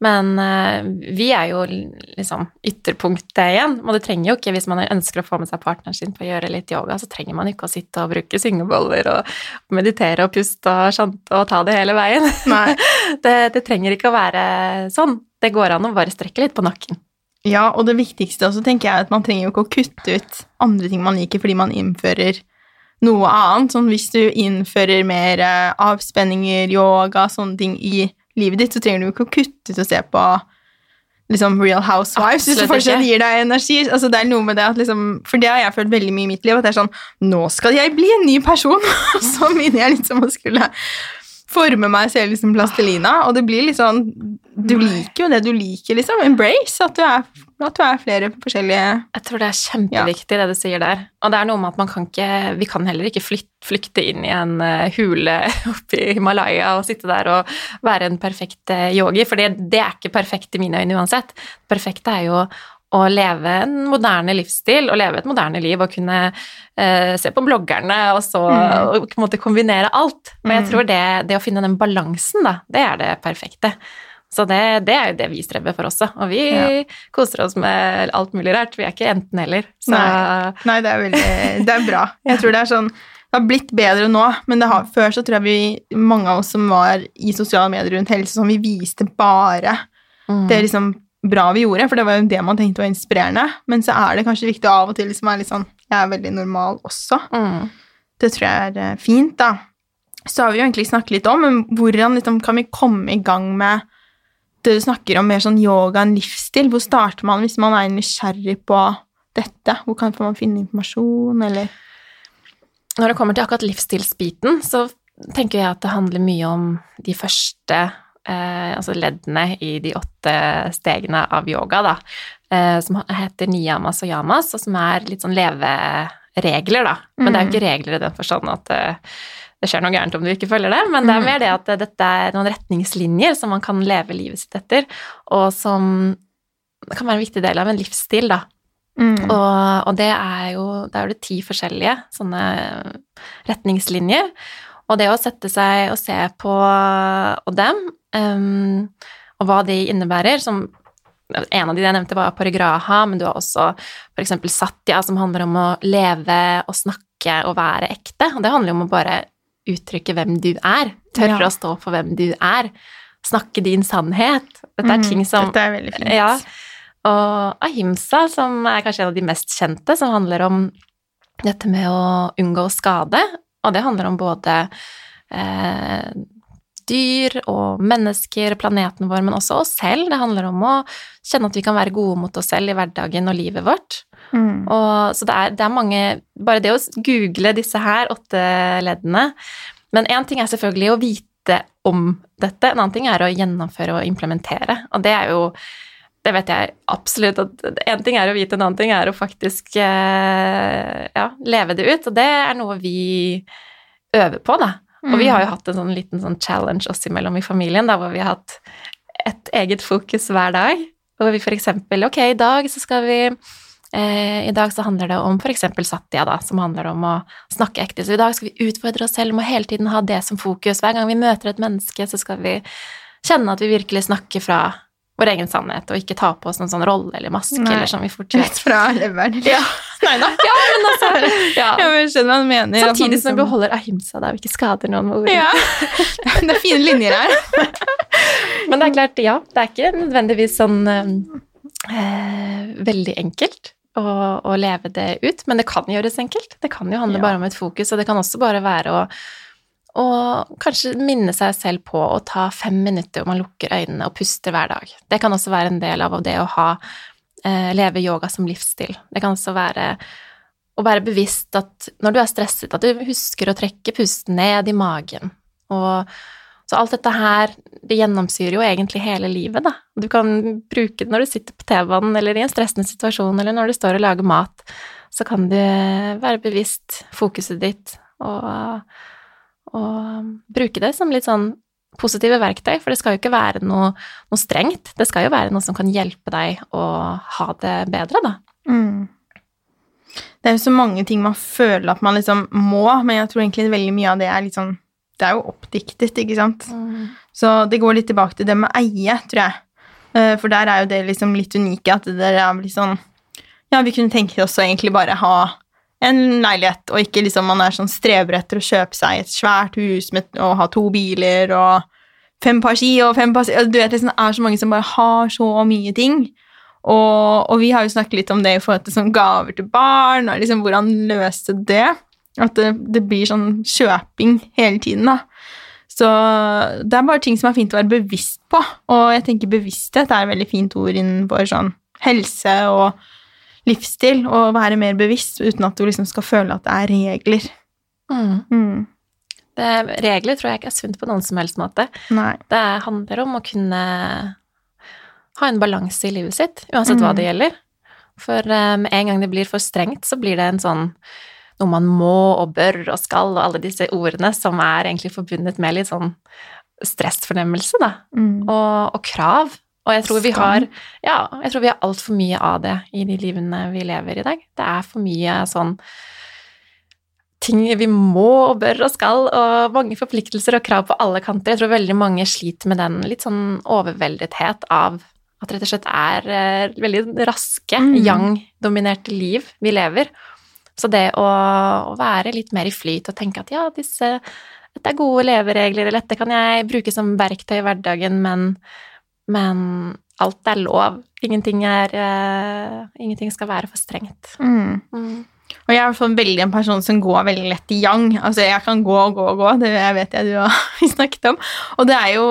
S2: Men eh, vi er jo liksom ytterpunktet igjen, og det trenger jo ikke, hvis man ønsker å få med seg partneren sin på å gjøre litt yoga, så trenger man ikke å sitte og bruke syngeboller og meditere og puste og sjante og ta det hele veien. <laughs> Det, det trenger ikke å være sånn. Det går an å bare strekke litt på nakken.
S1: Ja, og det viktigste også tenker jeg er at man trenger jo ikke å kutte ut andre ting man liker fordi man innfører noe annet. Sånn hvis du innfører mer eh, avspenninger, yoga, sånne ting i livet ditt, så trenger du ikke å kutte ut og se på liksom Real Housewives hvis
S2: du
S1: fortsatt gir deg energi. Altså, det er noe med det at liksom, For det har jeg følt veldig mye i mitt liv, at det er sånn Nå skal jeg bli en ny person! <laughs> Og så begynner jeg liksom å skulle forme meg selv som plastelina, og det blir litt sånn Du liker jo det du liker, liksom. Embrace at du er, at du er flere forskjellige
S2: Jeg tror det er kjempeviktig det du sier der. Og det er noe med at man kan ikke Vi kan heller ikke flykte inn i en eh, hule <laughs> oppe i Himalaya og sitte der og være en perfekt eh, yogi, for det, det er ikke perfekt i mine øyne uansett. Det perfekte er jo å leve en moderne livsstil og leve et moderne liv og kunne uh, se på bloggerne og så
S1: Mm.
S2: og på en måte kombinere alt. Og jeg
S1: Mm.
S2: tror det, det å finne den balansen, da, det er det perfekte. Så det, det er jo det vi streber for også. Og vi
S1: Ja.
S2: koser oss med alt mulig rart. Vi er ikke enten-heller.
S1: Nei. Nei, det er veldig Det er bra. <laughs> Jeg tror det er sånn Det har blitt bedre nå, men det har, før så tror jeg vi Mange av oss som var i sosiale medier rundt helse, som vi viste bare
S2: mm.
S1: det liksom bra vi gjorde, for det var jo det man tenkte var inspirerende. Men så er det kanskje viktig av og til liksom være litt sånn Jeg er veldig normal også.
S2: mm.
S1: Det tror jeg er eh, fint, da. Så har vi jo egentlig snakket litt om men hvordan liksom, kan vi komme i gang med det du snakker om, mer sånn yoga, enn livsstil. Hvor starter man hvis man er nysgjerrig på dette? Hvor kan man finne informasjon, eller
S2: Når det kommer til akkurat livsstilsbiten, så tenker jeg at det handler mye om de første altså leddene i de åtte stegene av yoga, da, eh, som heter niyamas og yamas, og som er litt sånn leveregler, da. Men det er jo ikke regler i den forstand at eh, det skjer noe gærent om du ikke følger det, men det er mer det at eh, dette er noen retningslinjer som man kan leve livet sitt etter, og som kan være en viktig del av en livsstil, da.
S1: Mm.
S2: Og, og det er jo det er det ti forskjellige sånne retningslinjer. Og det å sette seg og se på og dem, um, og hva de innebærer som En av de jeg nevnte, var paragraha, men du har også f.eks. satya, som handler om å leve og snakke og være ekte. Og det handler om å bare uttrykke hvem du er. Tørre
S1: Ja.
S2: å stå for hvem du er. Snakke din sannhet. Dette er
S1: Mm,
S2: ting som
S1: Dette er veldig fint.
S2: ja. Og ahimsa, som er kanskje en av de mest kjente, som handler om dette med å unngå skade. Og det handler om både eh, dyr og mennesker, planeten vår, men også oss selv. Det handler om å kjenne at vi kan være gode mot oss selv i hverdagen og livet vårt.
S1: Mm.
S2: Og, så det er, det er mange Bare det å google disse her åtte leddene Men én ting er selvfølgelig å vite om dette, en annen ting er å gjennomføre og implementere. Og det er jo Det vet jeg absolutt at én ting er å vite, en annen ting er å faktisk eh, ja, leve det ut. Og det er noe vi øver på, da. Og vi har jo hatt en sånn liten sånn challenge oss imellom i familien, da, hvor vi har hatt et eget fokus hver dag. Hvor vi eksempel Ok, i dag så skal vi eh, I dag så handler det om eksempel satya, da, som handler om å snakke ekte. Så i dag skal vi utfordre oss selv må hele tiden ha det som fokus. Hver gang vi møter et menneske, så skal vi kjenne at vi virkelig snakker fra vår egen sannhet, og ikke ta på oss noen sånn rolle eller maske,
S1: Nei.
S2: eller som vi fort.
S1: Rett fra leveren. <laughs>
S2: Ja.
S1: Nei da.
S2: Ja, men altså ja.
S1: Ja, men skjønner hva du mener.
S2: Samtidig liksom... Som vi
S1: liksom-
S2: beholder ahimsa, da, og ikke skader noen med ordene.
S1: Ja. <laughs> Det er fine linjer her. <laughs>
S2: Men det er klart, ja, det er ikke nødvendigvis sånn eh, veldig enkelt å, å leve det ut, men det kan gjøres enkelt. Det kan jo handle bare om et fokus, og det kan også bare være å, å kanskje minne seg selv på å ta fem minutter hvor man lukker øynene og puster hver dag. Det kan også være en del av det å ha eh, leve yoga som livsstil. Det kan også være å være bevisst at når du er stresset, at du husker å trekke pusten ned i magen. Og så alt dette her, det gjennomsyrer jo egentlig hele livet, da. Du kan bruke det når du sitter på T-banen, eller i en stressende situasjon, eller når du står og lager mat. Så kan du være bevisst fokuset ditt, og, og bruke det som litt sånn positive verktøy, for det skal jo ikke være noe, noe strengt. Det skal jo være noe som kan hjelpe deg å ha det bedre, da.
S1: Mm. Det er jo så mange ting man føler at man liksom må, men jeg tror egentlig veldig mye av det er litt sånn Det er jo oppdiktet, ikke sant? Så det går litt tilbake til det med eie, tror jeg. Eh, For der er jo det liksom litt unike, at det der er litt sånn Ja, vi kunne tenke oss å egentlig bare ha en leilighet, og ikke liksom man er sånn strever etter å kjøpe seg et svært hus med, og ha to biler og fem par ski og fem par Du vet, liksom, det er så mange som bare har så mye ting. Og, og vi har jo snakket litt om det i forhold til sånn gaver til barn, og liksom hvordan løse det. At det, det blir sånn kjøping hele tiden, da. Så det er bare ting som er fint å være bevisst på, og jeg tenker bevissthet er et veldig fint ord innenfor sånn helse og livsstil, og være mer bevisst uten at du liksom skal føle at det er regler.
S2: Mm.
S1: Mm.
S2: Det, regler tror jeg ikke er sunt på noen som helst måte.
S1: Nei.
S2: Det handler om å kunne ha en balanse i livet sitt, uansett hva
S1: Mm.
S2: det gjelder. For med um, en gang det blir for strengt, så blir det en sånn noe man må og bør og skal, og alle disse ordene som er egentlig forbundet med litt sånn stressfornemmelse, da,
S1: Mm.
S2: og, og krav. Og jeg tror vi har Ja, jeg tror vi har altfor mye av det i de livene vi lever i dag. Det er for mye sånn ting vi må og bør og skal, og mange forpliktelser og krav på alle kanter. Jeg tror veldig mange sliter med den litt sånn overveldethet av at rett og slett er eh, veldig raske,
S1: Mm.
S2: yang-dominerte liv vi lever. Så det å, å være litt mer i flyt og tenke at ja, disse, dette er gode leveregler, eller dette kan jeg bruke som verktøy i hverdagen, men, men alt er lov. Ingenting, er, uh, ingenting skal være for strengt.
S1: Mm.
S2: Mm.
S1: Og jeg er i hvert fall veldig en person som går veldig lett i yang. Altså, jeg kan gå og gå og gå, det vet jeg du har <laughs> snakket om. Og det er jo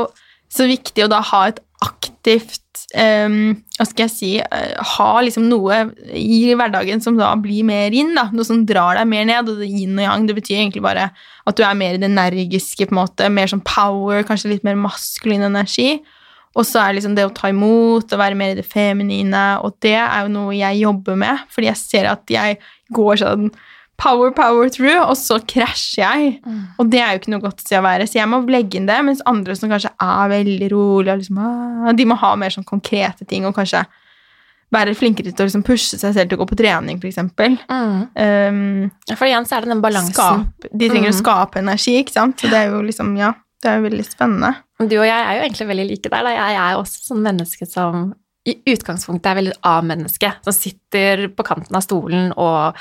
S1: så viktig å da ha et aktivt um, Hva skal jeg si eh, Ha liksom noe i hverdagen som da blir mer inn, da. Noe som drar deg mer ned. Og det yin og yang, det betyr egentlig bare at du er mer i det energiske, på en måte. Mer sånn power, kanskje litt mer maskulin energi. Og så er det liksom det å ta imot og være mer i det feminine, og det er jo noe jeg jobber med, fordi jeg ser at jeg går sånn power, power through, og så krasjer jeg.
S2: Mm.
S1: Og det er jo ikke noe godt sted å være, så jeg må legge inn det, mens andre som kanskje er veldig rolige, og liksom, ah, de må ha mer sånn konkrete ting, og kanskje være flinkere til å liksom pushe seg selv til å gå på trening, f.eks.
S2: Mm.
S1: Um,
S2: For igjen så er det den balansen.
S1: skap, de trenger å
S2: Mm.
S1: skape energi, ikke sant? Så det er jo liksom, ja, det er jo veldig spennende.
S2: Du og jeg er jo egentlig veldig like der. Da. Jeg er også sånn menneske som i utgangspunktet er veldig A-menneske, som sitter på kanten av stolen og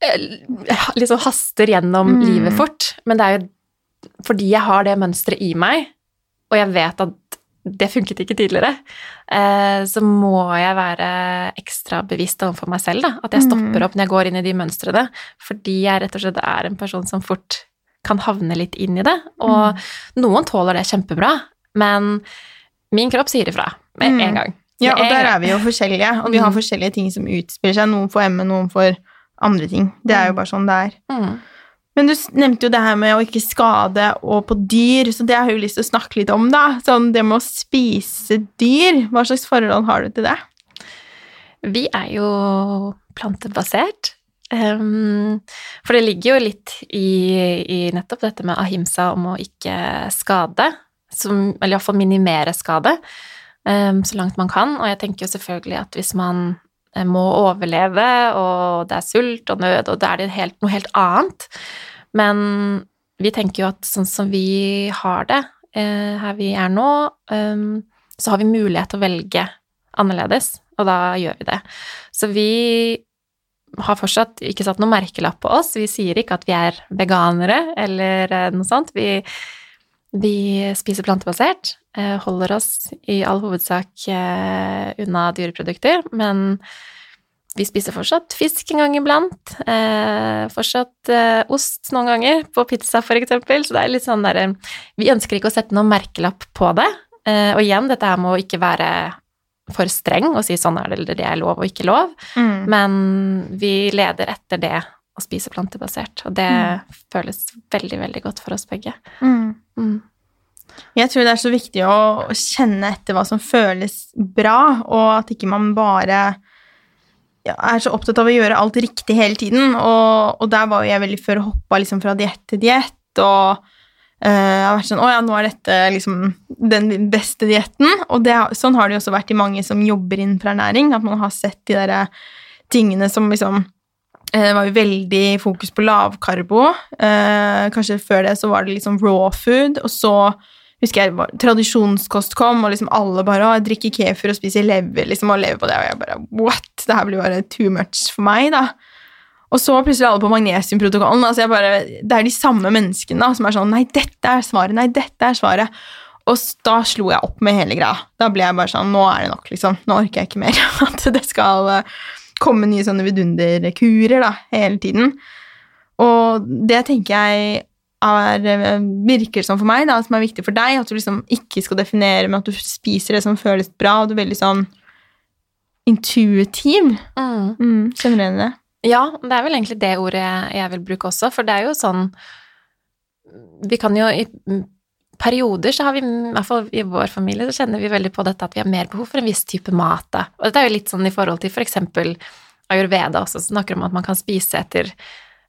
S2: eh, liksom haster gjennom
S1: Mm.
S2: livet fort. Men det er jo fordi jeg har det mønsteret i meg, og jeg vet at det funket ikke tidligere, eh, så må jeg være ekstra bevisst overfor meg selv. Da. At jeg stopper
S1: Mm.
S2: opp når jeg går inn i de mønstrene, fordi jeg rett og slett er en person som fort kan havne litt inn i det. Og noen tåler det kjempebra, men min kropp sier ifra med
S1: Mm.
S2: en gang.
S1: Ja, og der er vi jo forskjellige, og vi har
S2: Mm.
S1: forskjellige ting som utspiller seg. Noen får ME, noen får andre ting. Det er jo
S2: Mm.
S1: bare sånn det er.
S2: Mm.
S1: Men du nevnte jo det her med å ikke skade og på dyr, så det har jeg jo lyst til å snakke litt om, da. Sånn det med å spise dyr. Hva slags forhold har du til det?
S2: Vi er jo plantebasert. Um, for det ligger jo litt i, i nettopp dette med ahimsa om å ikke skade, som, eller iallfall minimere skade, um, så langt man kan. Og jeg tenker jo selvfølgelig at hvis man eh, må overleve, og det er sult og nød, og da er det helt, noe helt annet. Men vi tenker jo at sånn som vi har det eh, her vi er nå, um, så har vi mulighet til å velge annerledes, og da gjør vi det. Så vi har fortsatt ikke satt noe merkelapp på oss. Vi sier ikke at vi er veganere eller eh, noe sånt. Vi, vi spiser plantebasert, eh, holder oss i all hovedsak eh, unna dyreprodukter, men vi spiser fortsatt fisk en gang iblant. Fortsatt ost noen ganger, på pizza eksempel. Så det er litt sånn derre Vi ønsker ikke å sette noen merkelapp på det. Og igjen, dette her med å ikke være for streng og si sånn er det, eller det er lov og ikke lov.
S1: Mm.
S2: Men vi leder etter det å spise plantebasert, og det føles veldig, veldig godt for oss begge.
S1: Mm.
S2: Mm.
S1: Jeg tror det er så viktig å kjenne etter hva som føles bra, og at ikke man bare ja, er så opptatt av å gjøre alt riktig hele tiden. Og, og der var jo jeg veldig før hoppa liksom fra diett til diett, og jeg har vært sånn Å ja, nå er dette liksom den beste dietten. Og det, sånn har det jo også vært i mange som jobber innenfor ernæring, at man har sett de derre tingene som liksom eh, det var jo veldig fokus på lavkarbo. Eh, kanskje før det så var det liksom raw food, og så husker jeg tradisjonskost kom, og liksom alle bare å, drikker kefir og spiser lever, liksom, og lever på det, og jeg bare what? Det her blir bare too much for meg, da. Og så plutselig alle på magnesiumprotokollen. Altså jeg bare, det er de samme menneskene da, som er sånn Nei, dette er svaret. Nei, dette er svaret. Og da slo jeg opp med hele greia. Da ble jeg bare sånn Nå er det nok, liksom. Nå orker jeg ikke mer. <laughs> At det skal eh, komme nye sånne vidunderkurer da, hele tiden. Og det tenker jeg er, eh, virker som for meg, da, som er viktig for deg, at du liksom ikke skal definere med at du spiser det som føles bra, og du er veldig sånn intuitiv.
S2: Mm.
S1: Mm, kjenner du igjen det?
S2: Ja, det er vel egentlig det ordet jeg, vil bruke også, for det er jo sånn Vi kan jo i perioder så har vi, i hvert fall i vår familie, så kjenner vi veldig på dette at vi har mer behov for en viss type mat. Da. Og dette er jo litt sånn i forhold til for eksempel ayurveda også, som snakker om at man kan spise etter,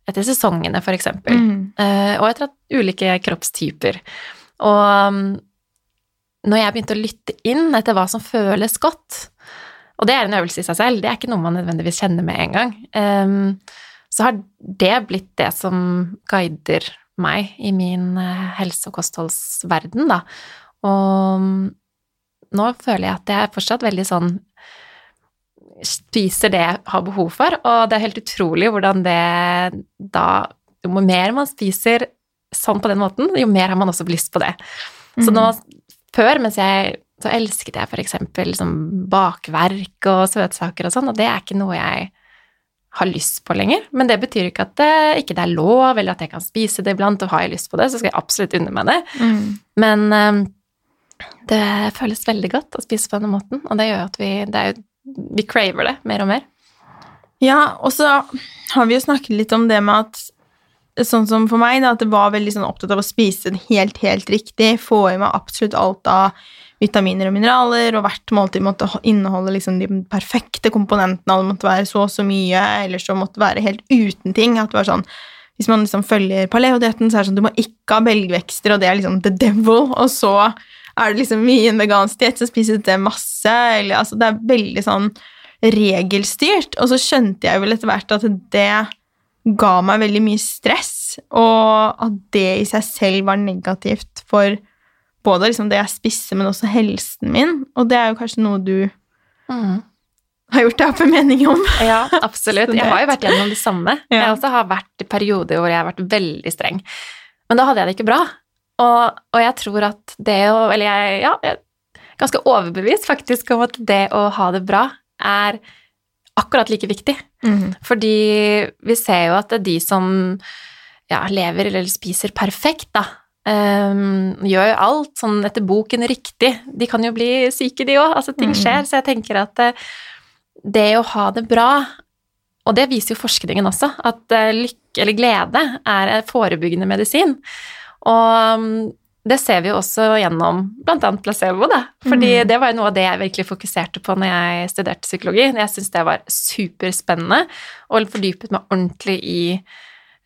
S2: etter sesongene, for eksempel.
S1: Mm.
S2: Uh, og etter at ulike kroppstyper. Og um, når jeg begynte å lytte inn etter hva som føles godt, og det er en øvelse i seg selv, det er ikke noe man nødvendigvis kjenner med en gang, um, så har det blitt det som guider meg i min eh, helse- og kostholdsverden, da. Og um, nå føler jeg at jeg er fortsatt veldig sånn spiser det jeg har behov for, og det er helt utrolig hvordan det da Jo mer man spiser sånn på den måten, jo mer har man også lyst på det. Så nå, før, mens jeg så elsket jeg eksempel liksom bakverk og søtsaker og sånn, og det er ikke noe jeg har lyst på lenger. Men det betyr ikke at det ikke det er lov, eller at jeg kan spise det iblant, og har jeg lyst på det, så skal jeg absolutt unne meg det.
S1: Mm.
S2: Men um, det føles veldig godt å spise på denne måten, og det gjør at vi, det jo, vi craver det mer og mer.
S1: Ja, og så har vi jo snakket litt om det med at Sånn som for meg, da, at det var veldig sånn opptatt av å spise helt, helt riktig. Få i meg absolutt alt av vitaminer og mineraler, og hvert måltid måtte inneholde liksom de perfekte komponentene, og det måtte være så og så mye, eller så måtte være helt uten ting. At det var sånn Hvis man liksom følger paleodietten, så er det sånn du må ikke ha belgvekster, og det er liksom the devil, og så er det liksom mye i en vegansk diett, så spiser det masse. Eller, altså, det er veldig sånn regelstyrt. Og så skjønte jeg vel etter hvert at det ga meg veldig mye stress, og at det i seg selv var negativt for både liksom det jeg spiser, men også helsen min. Og det er jo kanskje noe du
S2: Mm.
S1: har gjort deg opp en mening om.
S2: Ja, absolutt. <laughs> Jeg har jo vært gjennom det samme.
S1: Ja.
S2: Jeg også har vært i perioder hvor jeg har vært veldig streng. Men da hadde jeg det ikke bra. Og, og jeg tror at det å Eller jeg, ja, jeg er ganske overbevist faktisk om at det å ha det bra er akkurat like viktig.
S1: Mm.
S2: Fordi vi ser jo at det er de som ja, lever eller spiser perfekt, da, ehm, gjør jo alt sånn etter boken riktig. De kan jo bli syke, de òg. Altså, ting
S1: Mm.
S2: skjer. Så jeg tenker at eh, det å ha det bra Og det viser jo forskningen også, at eh, lykke eller glede er forebyggende medisin. Og mm, det ser vi jo også gjennom bl.a. placebo, da. Fordi
S1: Mm.
S2: det var jo noe av det jeg virkelig fokuserte på når jeg studerte psykologi. Jeg syntes det var superspennende, og fordypet meg ordentlig i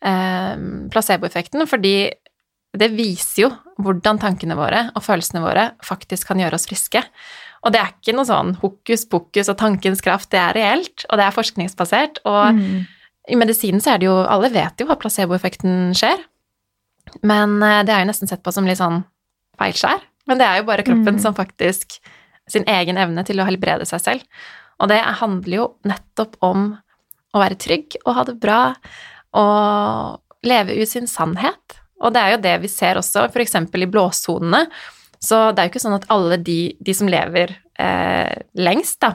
S2: eh, placeboeffekten, fordi det viser jo hvordan tankene våre og følelsene våre faktisk kan gjøre oss friske. Og det er ikke noe sånn hokus pokus og tankens kraft, det er reelt, og det er forskningsbasert. Og
S1: mm.
S2: i medisinen så er det jo Alle vet jo hva placeboeffekten skjer, men eh, det er jo nesten sett på som litt sånn feilskjær. Men det er jo bare kroppen
S1: Mm.
S2: som faktisk Sin egen evne til å helbrede seg selv. Og det handler jo nettopp om å være trygg og ha det bra og leve ut sin sannhet. Og det er jo det vi ser også, f.eks. i blåsonene. Så det er jo ikke sånn at alle de, de som lever eh, lengst, da,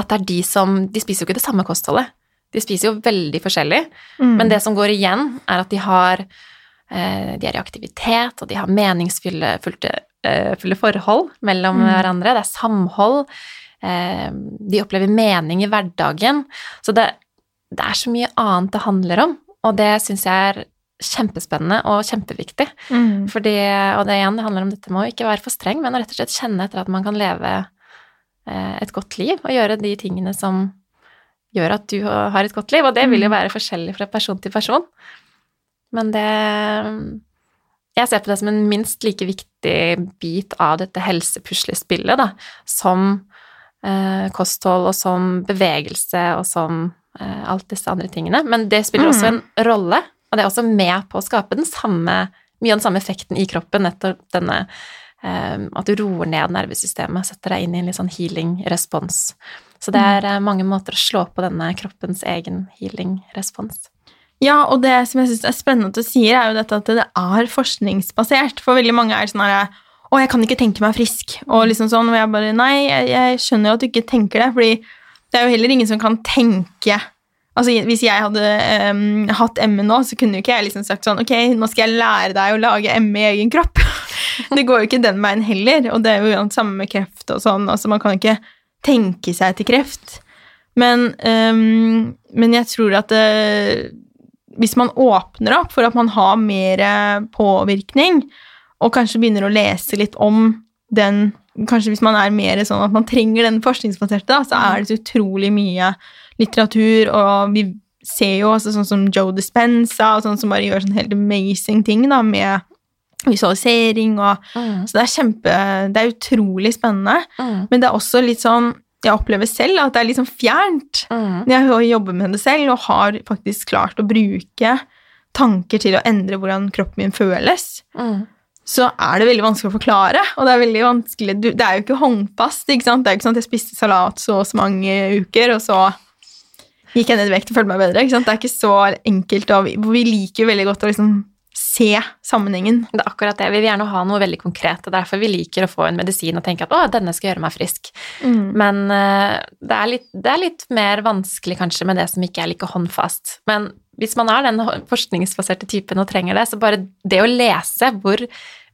S2: at det er de som De spiser jo ikke det samme kostholdet. De spiser jo veldig forskjellig.
S1: Mm.
S2: Men det som går igjen, er at de har eh, De er i aktivitet, og de har meningsfulle fulle, eh, fulle forhold mellom
S1: Mm.
S2: hverandre. Det er samhold. Eh, de opplever mening i hverdagen. Så det, det er så mye annet det handler om, og det syns jeg er kjempespennende og kjempeviktig.
S1: Mm.
S2: Fordi, og det igjen, det handler om dette med å ikke være for streng, men rett og slett kjenne etter at man kan leve eh, et godt liv og gjøre de tingene som gjør at du har et godt liv. Og det vil jo
S1: Mm.
S2: være forskjellig fra person til person. Men det Jeg ser på det som en minst like viktig bit av dette helsepuslespillet, da, som eh, kosthold og som bevegelse og som eh, alt disse andre tingene. Men det spiller også en rolle, og det er også med på å skape den samme, mye av den samme effekten i kroppen, nettopp denne eh, at du roer ned nervesystemet, setter deg inn i en litt sånn healing-respons. Så det er eh, mange måter å slå på denne kroppens egen healing-respons.
S1: Ja, og det som jeg synes er spennende at du sier, er jo dette at det er forskningsbasert. For veldig mange er sånn herre Å, jeg kan ikke tenke meg frisk. Og liksom sånn, og jeg bare Nei, jeg, jeg skjønner jo at du ikke tenker det, fordi det er jo heller ingen som kan tenke Altså, Hvis jeg hadde um, hatt ME nå, så kunne jo ikke jeg liksom sagt sånn Ok, nå skal jeg lære deg å lage ME i egen kropp. <laughs> det går jo ikke den veien heller, og det er jo samme med kreft og sånn. altså Man kan ikke tenke seg til kreft. Men, um, men jeg tror at det, hvis man åpner opp for at man har mer påvirkning, og kanskje begynner å lese litt om den Kanskje hvis man er mer sånn at man trenger den forskningsbaserte, så er det så utrolig mye litteratur, og vi ser jo også sånn som Joe Dispenza, og sånn som bare gjør sånn helt amazing ting da, med visualisering og Så det er kjempe Det er utrolig spennende,
S2: Mm.
S1: men det er også litt sånn Jeg opplever selv at det er litt sånn fjernt.
S2: Mm.
S1: Jeg jobber med det selv og har faktisk klart å bruke tanker til å endre hvordan kroppen min føles,
S2: Mm.
S1: så er det veldig vanskelig å forklare. Og det er veldig vanskelig Det er jo ikke håndfast. ikke sant? Det er jo ikke sånn at jeg spiste salat så og så mange uker, og så gikk jeg ned i vekt og følte meg bedre. ikke sant? Det er ikke så enkelt. Og vi, vi liker jo veldig godt å liksom se sammenhengen.
S2: Det er akkurat det. Vi vil gjerne ha noe veldig konkret, og derfor vi liker å få en medisin og tenke at å, denne skal gjøre meg frisk. Men eh, det, er litt, det er litt mer vanskelig kanskje med det som ikke er like håndfast. Men hvis man er den forskningsbaserte typen og trenger det, så bare det å lese hvor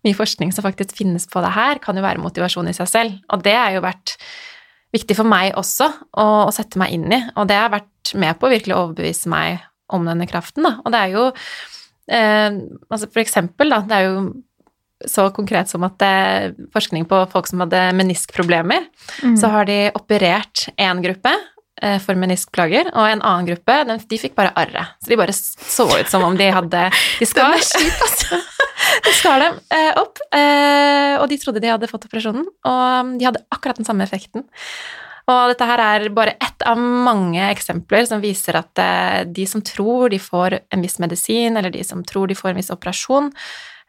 S2: mye forskning som faktisk finnes på det her, kan jo være motivasjon i seg selv. Og det har jo vært viktig for meg også å, å sette meg inn i, og det har vært med på å virkelig overbevise meg om denne kraften, da. Og det er jo eh, altså For eksempel, da, det er jo så konkret som at det, forskning på folk som hadde meniskproblemer,
S1: Mm.
S2: så har de operert én gruppe eh, for meniskplager, og en annen gruppe den, de fikk bare arret. Så de bare så ut som om de hadde De <laughs> skar, de <laughs> skar dem eh, opp, eh, og de trodde de hadde fått operasjonen, og de hadde akkurat den samme effekten. Og dette her er bare ett av mange eksempler som viser at eh, de som tror de får en viss medisin, eller de som tror de får en viss operasjon,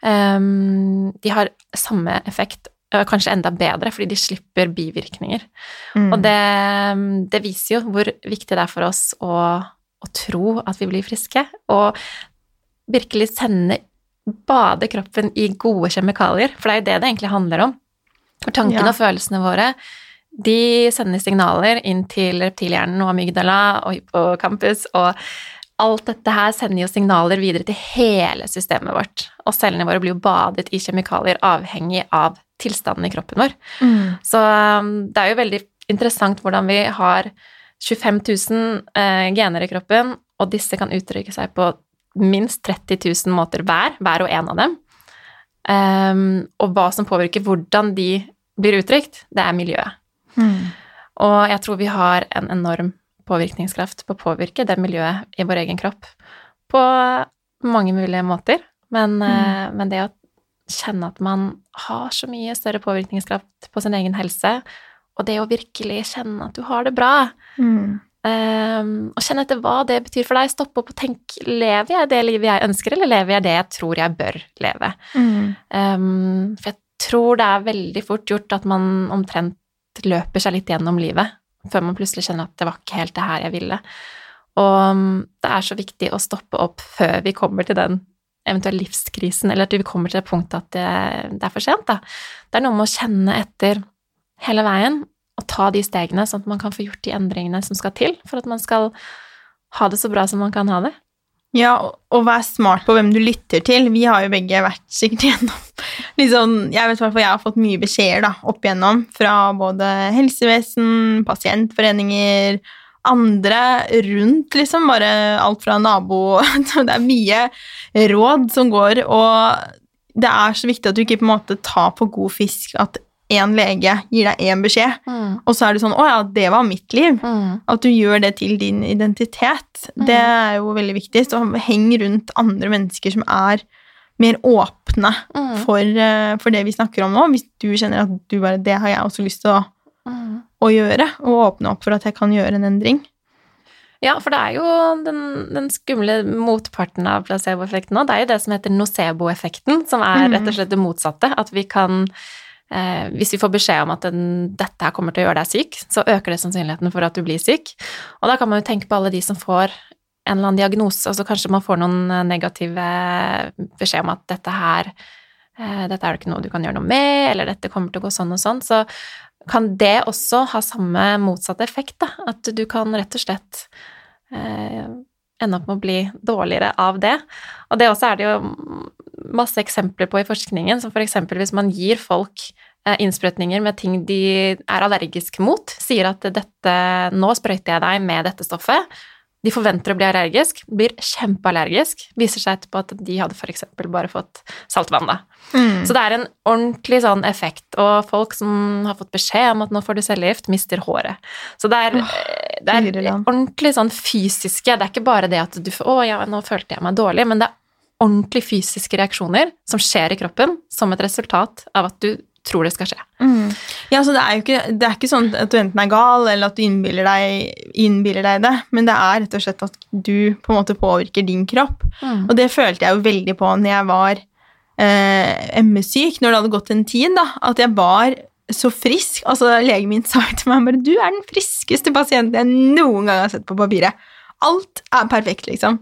S2: um, de har samme effekt, kanskje enda bedre, fordi de slipper bivirkninger. Mm. Og det, det, viser jo hvor viktig det er for oss å, å tro at vi blir friske, og virkelig sende bade kroppen i gode kjemikalier, for det er jo det det egentlig handler om. For tankene ja. og følelsene våre de sender signaler inn til reptilhjernen og amygdala og hippocampus, og alt dette her sender jo signaler videre til hele systemet vårt. Og cellene våre blir jo badet i kjemikalier avhengig av tilstanden i kroppen vår. Mm. Så um, det er jo veldig interessant hvordan vi har 25 000 eh, gener i kroppen, og disse kan uttrykke seg på minst 30 000 måter hver, hver og en av dem. Um, og hva som påvirker hvordan de blir uttrykt, det er miljøet. Mm. Og jeg tror vi har en enorm påvirkningskraft på å påvirke det miljøet i vår egen kropp på mange mulige måter. Men, mm. uh, men det å kjenne at man har så mye større påvirkningskraft på sin egen helse, og det å virkelig kjenne at du har det bra mm. Um, og kjenne etter hva det betyr for deg. Stoppe opp og tenke lever jeg det livet jeg ønsker, eller lever jeg det jeg tror jeg bør leve? Mm. Um, for jeg tror det er veldig fort gjort at man omtrent løper seg litt gjennom livet før man plutselig kjenner at det var ikke helt det her jeg ville. Og um, det er så viktig å stoppe opp før vi kommer til den eventuelle livskrisen, eller at vi kommer til det punktet at det, det er for sent. Da. Det er noe med å kjenne etter hele veien å ta de stegene, sånn at man kan få gjort de endringene som skal til for at man skal ha det så bra som man kan ha det.
S1: Ja, og vær smart på hvem du lytter til. Vi har jo begge vært sikkert gjennom liksom, <laughs> Jeg vet hvert jeg har fått mye beskjeder da, opp igjennom fra både helsevesen, pasientforeninger, andre rundt, liksom. Bare alt fra nabo <laughs> Det er mye råd som går, og det er så viktig at du ikke på en måte tar på god fisk at én lege gir deg én beskjed, mm. og så er det sånn 'Å ja, det var mitt liv'. Mm. At du gjør det til din identitet. Mm. Det er jo veldig viktig. Så heng rundt andre mennesker som er mer åpne mm. for, uh, for, det vi snakker om nå. Hvis du kjenner at du bare 'Det har jeg også lyst til å, mm. å gjøre', og åpne opp for at jeg kan gjøre en endring.
S2: Ja, for det er jo den, den skumle motparten av placeboeffekten nå. Det er jo det som heter nocebo-effekten, som er mm. rett og slett det motsatte. At vi kan eh, hvis vi får beskjed om at den, dette her kommer til å gjøre deg syk, så øker det sannsynligheten for at du blir syk. Og da kan man jo tenke på alle de som får en eller annen diagnose, altså kanskje man får noen eh, negative beskjed om at dette her eh, dette er det ikke noe du kan gjøre noe med, eller dette kommer til å gå sånn og sånn, så kan det også ha samme motsatte effekt, da. At du kan rett og slett eh, ende opp med å bli dårligere av det. Og det også er det jo masse eksempler på i forskningen, som f.eks. For hvis man gir folk eh, innsprøytninger med ting de er allergiske mot, sier at dette, 'nå sprøyter jeg deg med dette stoffet', de forventer å bli allergisk, blir kjempeallergisk, viser seg etterpå at de hadde f.eks. bare fått saltvann. Mm. Så det er en ordentlig sånn effekt, og folk som har fått beskjed om at nå får du cellegift, mister håret. Så det er, oh, det er ordentlig sånn fysiske Det er ikke bare det at du får 'Å ja, nå følte jeg meg dårlig', men det er ordentlig fysiske reaksjoner som skjer i kroppen som et resultat av at du tror det skal skje. Mm.
S1: Ja, så det er jo ikke, det er ikke sånn at du enten er gal, eller at du innbiller deg, innbiller deg det, men det er rett og slett at du på en måte påvirker din kropp. Mm. Og det følte jeg jo veldig på når jeg var eh, ME-syk, når det hadde gått en tid, da, at jeg var så frisk. Altså, Legen min sa til meg bare 'Du er den friskeste pasienten jeg noen gang har sett på papiret'. Alt er perfekt, liksom.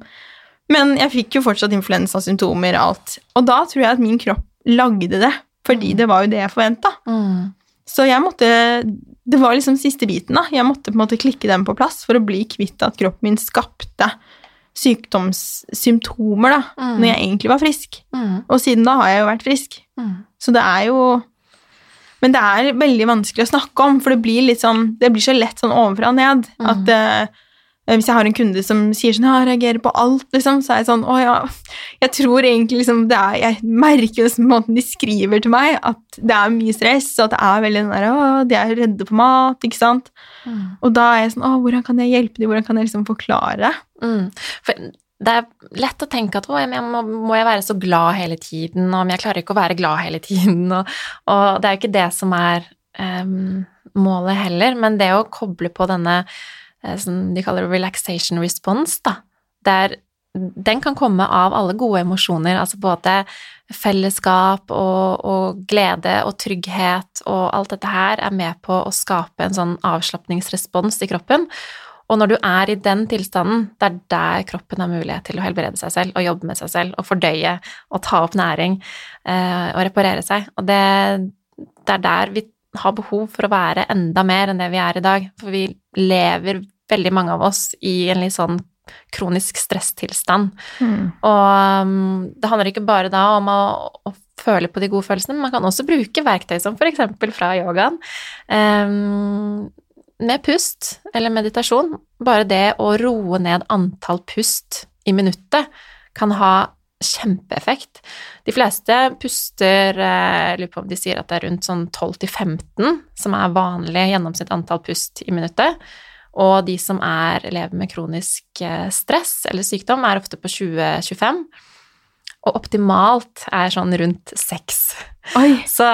S1: Men jeg fikk jo fortsatt influensasymptomer og alt. Og da tror jeg at min kropp lagde det, fordi mm. det var jo det jeg forventa. Mm. Så jeg måtte Det var liksom siste biten, da. Jeg måtte på en måte klikke den på plass for å bli kvitt at kroppen min skapte sykdomssymptomer da, mm. når jeg egentlig var frisk. Mm. Og siden da har jeg jo vært frisk. Mm. Så det er jo Men det er veldig vanskelig å snakke om, for det blir litt sånn Det blir så lett sånn ovenfra og ned. Mm. At uh, hvis jeg har en kunde som sier sånn, jeg reagerer på alt, liksom, så er jeg sånn Å ja, jeg tror egentlig liksom det er Jeg merker jo måten de skriver til meg, at det er mye stress, og at det er veldig den der Å, de er redde på mat, ikke sant? Mm. Og da er jeg sånn Å, hvordan kan jeg hjelpe dem? Hvordan kan jeg liksom forklare? Mm.
S2: For det er lett å tenke at å, jeg må, må, jeg være så glad hele tiden, og jeg klarer ikke å være glad hele tiden, <laughs> og, og det er jo ikke det som er um, målet heller, men det å koble på denne eh, som de kaller relaxation response, da, der den kan komme av alle gode emosjoner, altså både fellesskap og, og, glede og trygghet og alt dette her er med på å skape en sånn avslapningsrespons i kroppen. Og når du er i den tilstanden, det er der kroppen har mulighet til å helbrede seg selv og jobbe med seg selv og fordøye og ta opp næring eh, og reparere seg. Og det, det, er der vi har behov for å være enda mer enn det vi er i dag. For vi lever, veldig mange av oss, i en litt sånn kronisk stresstilstand. Mm. Og um, det handler ikke bare da om å, å, føle på de gode følelsene, men man kan også bruke verktøy som f.eks. fra yogaen. Um, med pust eller meditasjon, bare det å roe ned antall pust i minuttet kan ha kjempeeffekt. De fleste puster eh, Jeg lurer på om de sier at det er rundt sånn 12 15 som er vanlig gjennomsnitt antall pust i minuttet. Og de som er, lever med kronisk eh, stress eller sykdom, er ofte på 20-25. Og optimalt er sånn rundt seks. <laughs> Så,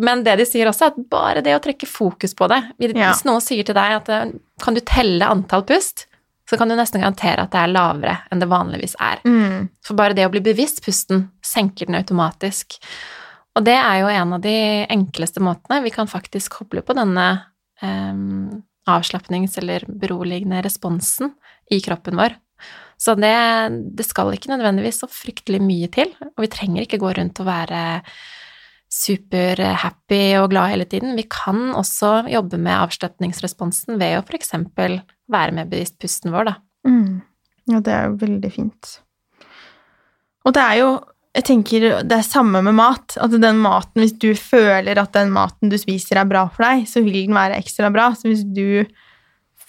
S2: men det de sier også, er at bare det å trekke fokus på det Hvis ja. noen sier til deg at eh, kan du telle antall pust, så kan du nesten garantere at det er lavere enn det vanligvis er. Mm. For bare det å bli bevisst pusten senker den automatisk. Og det er jo en av de enkleste måtene vi kan faktisk koble på denne um, avslapnings- eller beroligende responsen i kroppen vår. Så det, det, skal ikke nødvendigvis så fryktelig mye til, og vi trenger ikke gå rundt og være superhappy og glad hele tiden. Vi kan også jobbe med avslapningsresponsen ved å f.eks. være med bevisst pusten vår, da.
S1: Mm. Ja, det er jo veldig fint. Og det er jo jeg tenker det er samme med mat. At den maten, Hvis du føler at den maten du spiser, er bra for deg, så vil den være ekstra bra. Så hvis du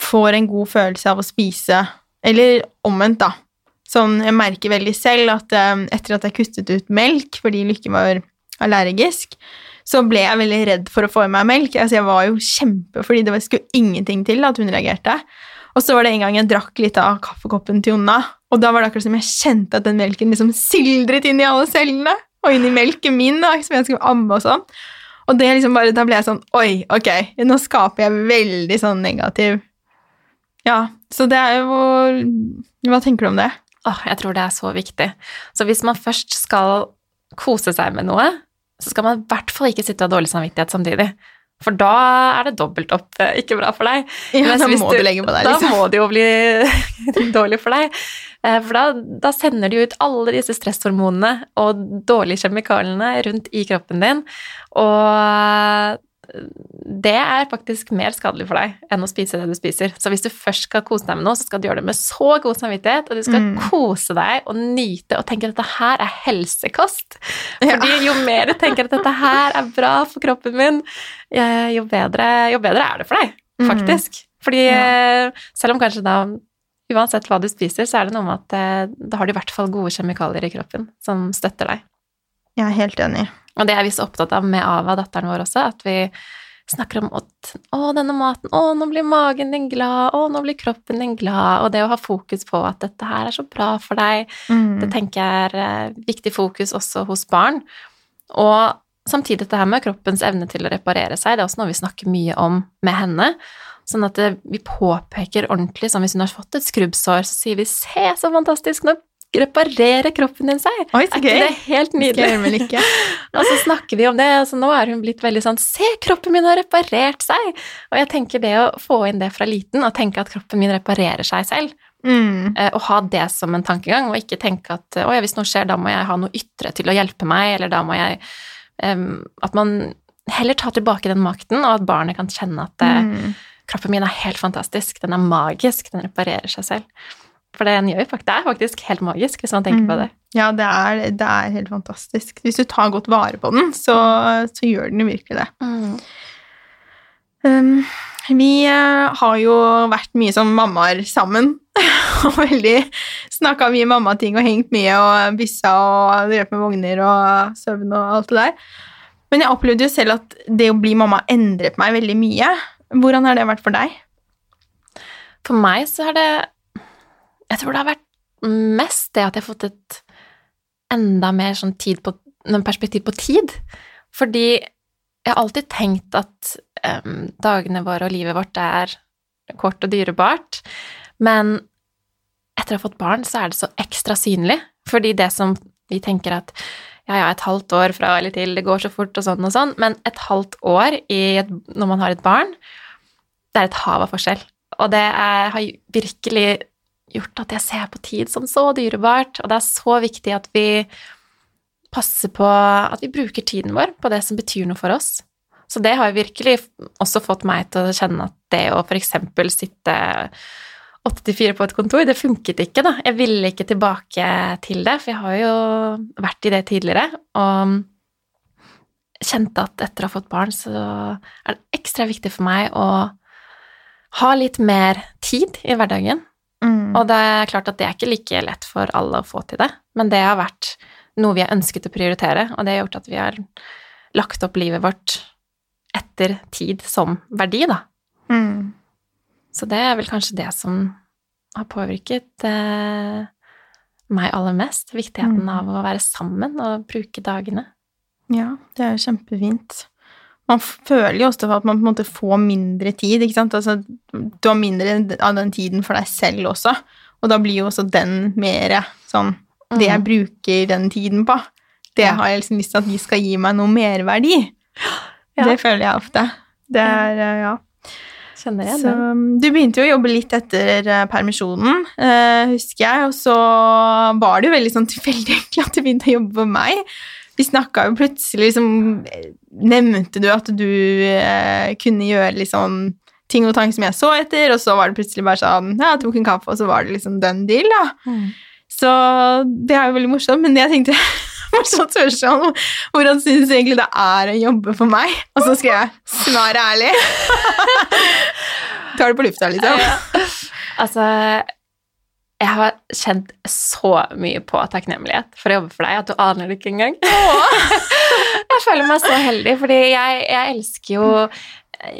S1: får en god følelse av å spise eller omvendt, da. Sånn, jeg merker veldig selv at um, etter at jeg kuttet ut melk fordi Lykke var allergisk, så ble jeg veldig redd for å få i meg melk. Altså, jeg var jo kjempe Fordi det skulle ingenting til at hun reagerte. Og så var det en gang jeg drakk litt av kaffekoppen til Jonna, og da var det akkurat som jeg kjente at den melken liksom sildret inn i alle cellene, og inn i melken min, da, som jeg skulle amme og sånn. Og det liksom bare, da ble jeg sånn Oi, ok, nå skaper jeg veldig sånn negativ ja, så det er jo Hva tenker du om det?
S2: Åh, jeg tror det er så viktig. Så hvis man først skal kose seg med noe, så skal man i hvert fall ikke sitte og ha dårlig samvittighet samtidig. For da er det dobbelt opp eh, ikke bra for deg.
S1: Ja, da må du, du, legge på deg,
S2: liksom. Da må det jo bli <laughs> dårlig for deg. Eh, for da, da sender de ut alle disse stresshormonene og dårlige kjemikaliene rundt i kroppen din. Og det er faktisk mer skadelig for deg enn å spise det du spiser. Så hvis du først skal kose deg med noe, så skal du gjøre det med så god samvittighet, og du skal mm. kose deg og nyte og tenke at dette her er helsekost. Fordi jo mer du tenker at dette her er bra for kroppen min, jo bedre, jo bedre er det for deg, mm. faktisk. Mm. Fordi ja. selv om kanskje da Uansett hva du spiser, så er det noe med at eh, da har du i hvert fall gode kjemikalier i kroppen som støtter deg.
S1: Jeg er helt enig.
S2: Og det er vi så opptatt av med Ava, datteren vår også, at vi snakker om at 'Å, denne maten. Å, nå blir magen din glad. Å, nå blir kroppen din glad.' Og det å ha fokus på at dette her er så bra for deg, mm. det tenker jeg er eh, viktig fokus også hos barn. Og samtidig dette her med kroppens evne til å reparere seg, det er også noe vi snakker mye om med henne. Sånn at eh, vi påpeker ordentlig, som hvis hun har fått et skrubbsår, så sier vi 'se så fantastisk, nå reparerer kroppen din seg.
S1: Oi, så gøy.
S2: Er ikke det helt nydelig? <laughs> og så snakker vi om det, og så nå er hun blitt veldig sånn Se, kroppen min har reparert seg! Og jeg tenker det å få inn det fra liten, og tenke at kroppen min reparerer seg selv, mm. Eh, og ha det som en tankegang, og ikke tenke at å ja, hvis noe skjer, da må jeg ha noe ytre til å hjelpe meg, eller da må jeg um, At man heller tar tilbake den makten, og at barnet kan kjenne at eh, mm. kroppen min er helt fantastisk, den er magisk, den reparerer seg selv. For det, gjør faktisk, det er faktisk helt magisk, hvis man tenker mm. på det.
S1: Ja, det er, det er, helt fantastisk. Hvis du tar godt vare på den, så, så gjør den jo virkelig det. Mm. Um, vi uh, har jo vært mye som mammaer sammen. <laughs> og veldig snakka mye mammating og hengt mye og byssa og drevet med vogner og søvn og alt det der. Men jeg opplevde jo selv at det å bli mamma endret meg veldig mye. Hvordan har det vært for deg?
S2: For meg så har det jeg tror det har vært mest det at jeg har fått et enda mer sånn på, perspektiv på tid. Fordi jeg har alltid tenkt at um, dagene våre og livet vårt er kort og dyrebart, men etter å ha fått barn så er det så ekstra synlig, fordi det som vi tenker at ja, ja, et halvt år fra eller til, det går så fort og sånn og sånn, men et halvt år et, når man har et barn, det er et hav av forskjell. Og det er, har virkelig gjort at jeg ser på tid som så dyrebart, og det er så viktig at vi passer på at vi bruker tiden vår på det som betyr noe for oss. Så det har virkelig også fått meg til å kjenne at det å eksempel sitte åtte til fire på et kontor, det funket ikke, da. Jeg ville ikke tilbake til det, for jeg har jo vært i det tidligere, og kjente at etter å ha fått barn, så er det ekstra viktig for meg å ha litt mer tid i hverdagen.
S1: Mm.
S2: Og det er klart at det er ikke like lett for alle å få til det, men det har vært noe vi har ønsket å prioritere, og det har gjort at vi har lagt opp livet vårt etter tid som verdi, da.
S1: Mm.
S2: Så det er vel kanskje det som har påvirket eh, meg aller mest. Viktigheten
S1: Mm.
S2: av å være sammen og bruke dagene.
S1: Ja, det er jo kjempefint. Man føler jo også at man på en måte får mindre tid, ikke sant? Altså, du har mindre av den tiden for deg selv også, og da blir jo også den mer sånn Det jeg
S2: Mhm.
S1: bruker den tiden på, det har jeg liksom lyst til at de skal gi meg noe merverdi.
S2: Ja.
S1: Det føler jeg ofte. Det er, eh, ja.
S2: Kjenner jeg det.
S1: du begynte jo å jobbe litt etter eh, permisjonen, eh, husker jeg, og så var det jo veldig sånn tilfeldig at du begynte å jobbe for meg. Vi snakka jo plutselig liksom Nevnte du at du eh, kunne gjøre liksom ting og tang som jeg så etter, og så var det plutselig bare sånn Ja, jeg tok en kaffe, og så var det liksom den deal, da.
S2: Mm.
S1: Så det er jo veldig morsomt, men jeg tenkte <laughs> morsomt spørsmål hvordan syns du egentlig det er å jobbe for meg? Og så skrev jeg 'svar ærlig'. <laughs> Tar det på lufta, liksom.
S2: Ja. Altså, jeg har kjent så mye på takknemlighet for å jobbe for deg at du aner det ikke engang. <laughs> jeg føler meg så heldig, fordi jeg, jeg elsker jo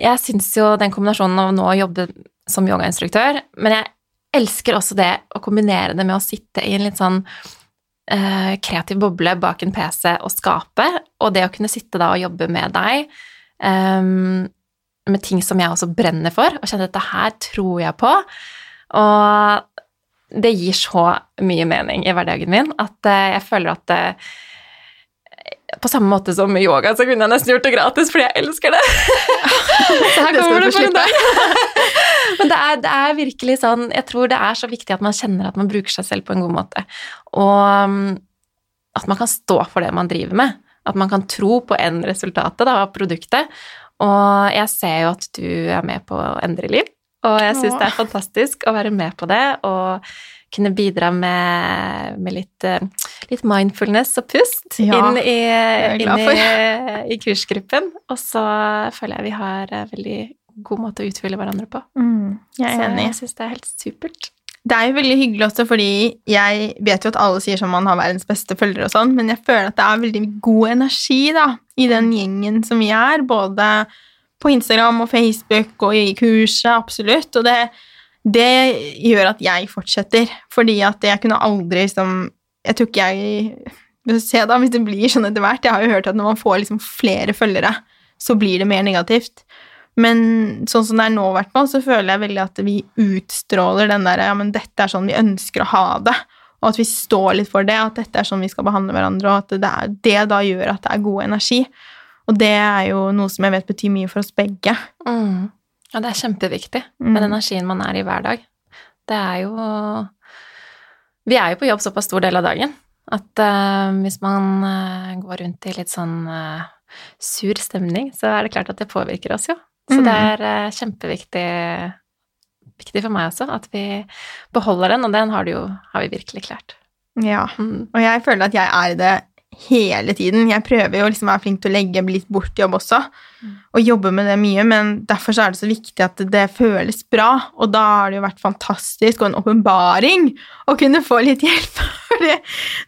S2: Jeg syns jo den kombinasjonen av nå å jobbe som yogainstruktør, men jeg elsker også det å kombinere det med å sitte i en litt sånn uh, kreativ boble bak en PC og skape, og det å kunne sitte da og jobbe med deg um, med ting som jeg også brenner for, og kjenne at dette her tror jeg på. Og det gir så mye mening i hverdagen min at eh, jeg føler at det, på samme måte som yoga, så kunne jeg nesten gjort det gratis, fordi jeg elsker det. <laughs> så her kommer det for en dag. <laughs> Men det er, det er virkelig sånn Jeg tror det er så viktig at man kjenner at man bruker seg selv på en god måte. Og um, at man kan stå for det man driver med. At man kan tro på endresultatet da, av produktet. Og jeg ser jo at du er med på å endre liv, og jeg syns det er fantastisk å være med på det og kunne bidra med, med litt, eh, litt mindfulness og pust
S1: Ja,
S2: inn, i, inn i, i kursgruppen. Og så føler jeg vi har en veldig god måte å utfylle hverandre på.
S1: Mm, jeg er
S2: Så
S1: enig.
S2: jeg syns det er helt supert.
S1: Det er jo veldig hyggelig også, fordi jeg vet jo at alle sier sånn man har verdens beste følgere og sånn, men jeg føler at det er veldig god energi da, i den gjengen som vi er, både på Instagram og Facebook og i kurset, absolutt, og det, det gjør at jeg fortsetter, fordi at jeg kunne aldri liksom, jeg tror ikke jeg, se da, hvis det blir sånn etter hvert, jeg har jo hørt at når man får liksom flere følgere, så blir det mer negativt. Men sånn som det er nå, hvert så føler jeg veldig at vi utstråler den der Ja, men dette er sånn vi ønsker å ha det. Og at vi står litt for det, at dette er sånn vi skal behandle hverandre, og at det, er, det da gjør at det er god energi. Og det er jo noe som jeg vet betyr mye for oss begge.
S2: Mm. Ja, det er kjempeviktig,
S1: Mm.
S2: den energien man er i hver dag. Det er jo Vi er jo på jobb såpass stor del av dagen at uh, hvis man uh, går rundt i litt sånn uh, sur stemning, så er det klart at det påvirker oss jo. Så
S1: Mm.
S2: det er kjempeviktig viktig for meg også at vi beholder den, og den har, det jo, har vi virkelig klart.
S1: Ja.
S2: Mm.
S1: Og jeg føler at jeg er det hele tiden. Jeg prøver jo liksom å være flink til å legge litt bort jobb også,
S2: Mm.
S1: og jobbe med det mye, men derfor så er det så viktig at det føles bra, og da har det jo vært fantastisk og en åpenbaring å kunne få litt hjelp, <laughs> fordi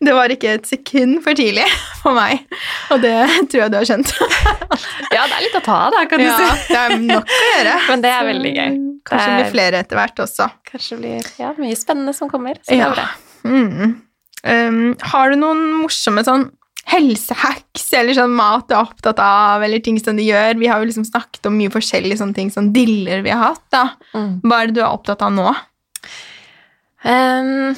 S1: det var ikke et sekund for tidlig for meg, og det tror jeg du har skjønt. <laughs>
S2: Ja, det er litt å ta av, da, kan
S1: Ja,
S2: du si.
S1: det er nok å gjøre. <laughs>
S2: Men det er veldig gøy.
S1: Kanskje det
S2: Det er-
S1: blir flere etter hvert også.
S2: Kanskje blir ja, mye spennende som kommer. Så det
S1: Ja.
S2: er bra.
S1: Mm. Um, har du noen morsomme sånn helsehacks eller sånn mat du er opptatt av, eller ting som du gjør? Vi har jo liksom snakket om mye forskjellige sånne ting, sånn diller vi har hatt, da.
S2: Mm.
S1: Hva er det du er opptatt av nå?
S2: Um,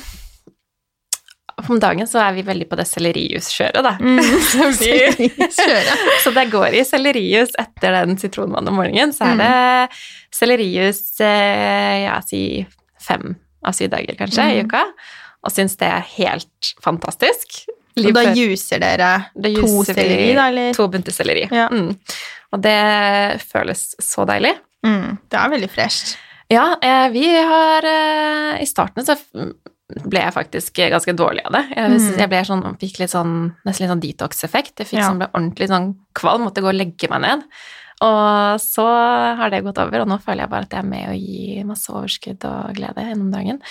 S2: om dagen så er vi veldig på det sellerijus-kjøret, da.
S1: Mm. <laughs> <laughs>
S2: Så vi- <laughs> Så det går i sellerijus etter den sitronvann om morgenen. Så er det sellerijus eh, ja, si fem av syv dager kanskje i
S1: Mm.
S2: uka. Og syns det er helt fantastisk.
S1: Og da juser dere
S2: da
S1: to selleri, da, eller?
S2: To bunter selleri.
S1: Ja.
S2: Mm. Og det føles så deilig.
S1: Mm. Det er veldig fresht.
S2: Ja, eh, vi har eh, I starten så ble jeg faktisk ganske dårlig av det. Jeg,
S1: Mm.
S2: jeg ble sånn, fikk litt sånn, nesten litt sånn detox-effekt. Jeg fikk
S1: Ja.
S2: sånn, ble ordentlig sånn kvalm, måtte gå og legge meg ned. Og så har det gått over, og nå føler jeg bare at jeg er med og gir masse overskudd og glede gjennom dagen.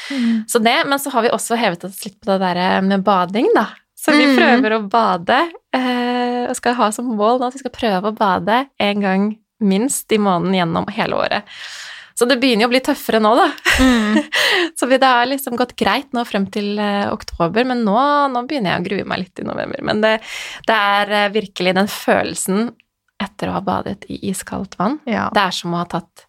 S2: Så det, men så har vi også hevet oss litt på det der med bading, da. Så vi
S1: Mm.
S2: prøver å bade, eh, og skal ha som mål at vi skal prøve å bade en gang minst i måneden gjennom hele året. Så det begynner jo å bli tøffere nå, da.
S1: Mm. <laughs>
S2: Så det har liksom gått greit nå frem til eh, oktober, men nå, nå begynner jeg å grue meg litt i november. Men det, det er eh, virkelig den følelsen etter å ha badet i iskaldt vann.
S1: Ja.
S2: Det er som å ha tatt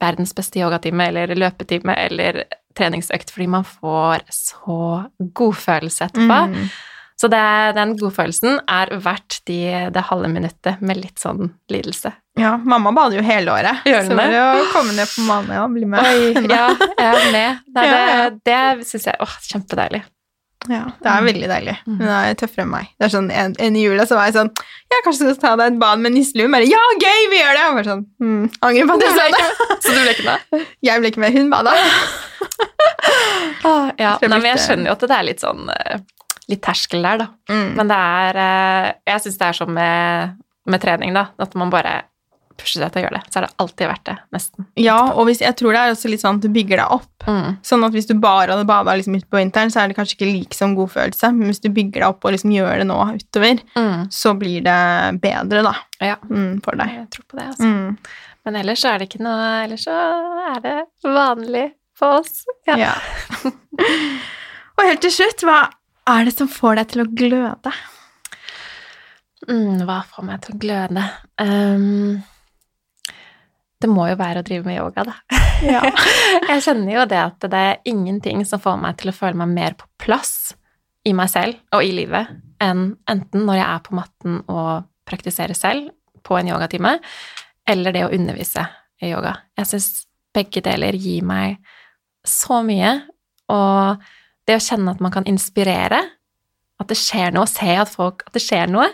S2: verdens beste yogatime eller løpetime eller treningsøkt, fordi man får så god følelse etterpå.
S1: Mm.
S2: Så det, den godfølelsen er verdt de, det halve minuttet med litt sånn lidelse.
S1: ja, mamma bader jo hele året.
S2: Gjør
S1: så bare
S2: det?
S1: å komme ned på Malmø og bli med.
S2: Oi, ja, jeg er med. <laughs>
S1: Ja.
S2: det det syns jeg åh, kjempedeilig.
S1: Ja, det er veldig deilig.
S2: Mm.
S1: Hun er tøffere enn meg. Det er sånn, En, en i jula så var jeg sånn Ja, kanskje du skal ta deg et bad med nisselue? Bare ja, gøy, vi gjør det! Og var sånn mm, Angrer på at jeg sa det. <laughs>
S2: Så du ble ikke med?
S1: Jeg ble ikke med. Hun bada. <laughs>
S2: Ah, ja, nei, men jeg skjønner jo at det er litt sånn eh, Litt terskel der, da.
S1: Mm.
S2: Men det er eh, Jeg syns det er sånn med, med trening, da. At man bare pusher deg til å gjøre det. Så er det alltid verdt det, nesten.
S1: Ja, og hvis, jeg tror det er også litt sånn at du bygger deg opp.
S2: Mm.
S1: Sånn at hvis du bare hadde bada liksom utpå vinteren, så er det kanskje ikke like som god følelse. Men hvis du bygger deg opp og liksom gjør det nå utover,
S2: Mm.
S1: så blir det bedre, da.
S2: Ja.
S1: Mm, for deg.
S2: Jeg tror på det, altså.
S1: Mm.
S2: Men ellers så er det ikke noe Ellers så er det vanlig for oss. Ja.
S1: Ja. og helt til slutt, hva er det som får deg til å gløde?
S2: Mm, hva får meg til å gløde? Ehm, det må jo være å drive med yoga, da.
S1: Ja. <laughs>
S2: jeg kjenner jo det at det er ingenting som får meg til å føle meg mer på plass i meg selv og i livet enn enten når jeg er på matten og praktiserer selv på en yogatime, eller det å undervise i yoga. Jeg syns begge deler gir meg så mye, og det å kjenne at man kan inspirere, at det skjer noe, se at folk At det skjer noe,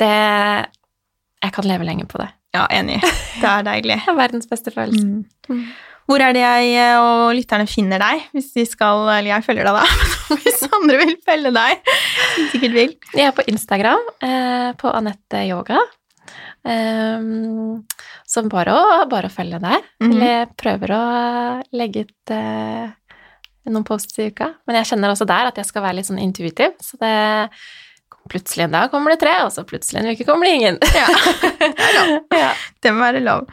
S2: det Jeg kan leve lenge på det.
S1: Ja, enig. Det er deilig. <laughs>
S2: Det er verdens beste følelse.
S1: Mm.
S2: Mm.
S1: Hvor er det jeg og lytterne finner deg, hvis de skal Eller jeg følger deg, da. <laughs> Hvis andre vil følge deg, som sikkert vil.
S2: Jeg er på Instagram, eh, på Anette Yoga. Um, så bare å, bare å følge der.
S1: Mhm.
S2: Eller jeg prøver å legge ut eh, noen posts i uka. Men jeg kjenner også der at jeg skal være litt sånn intuitiv. Så det plutselig en dag kommer det tre, og så plutselig en uke kommer det ingen. <laughs>
S1: Ja, det <laughs>
S2: ja.
S1: Det må være lov.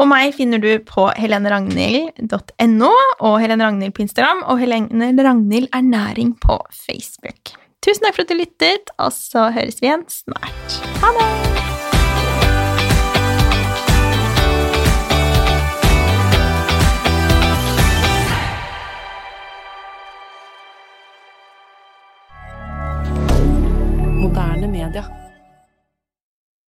S1: Og meg finner du på heleneragnhild.no og Helene Ragnhild på Instagram og Helene Ragnhild Ernæring på Facebook. Tusen takk for at du lyttet, og så høres vi igjen snart. Ha det!
S3: Moderne media.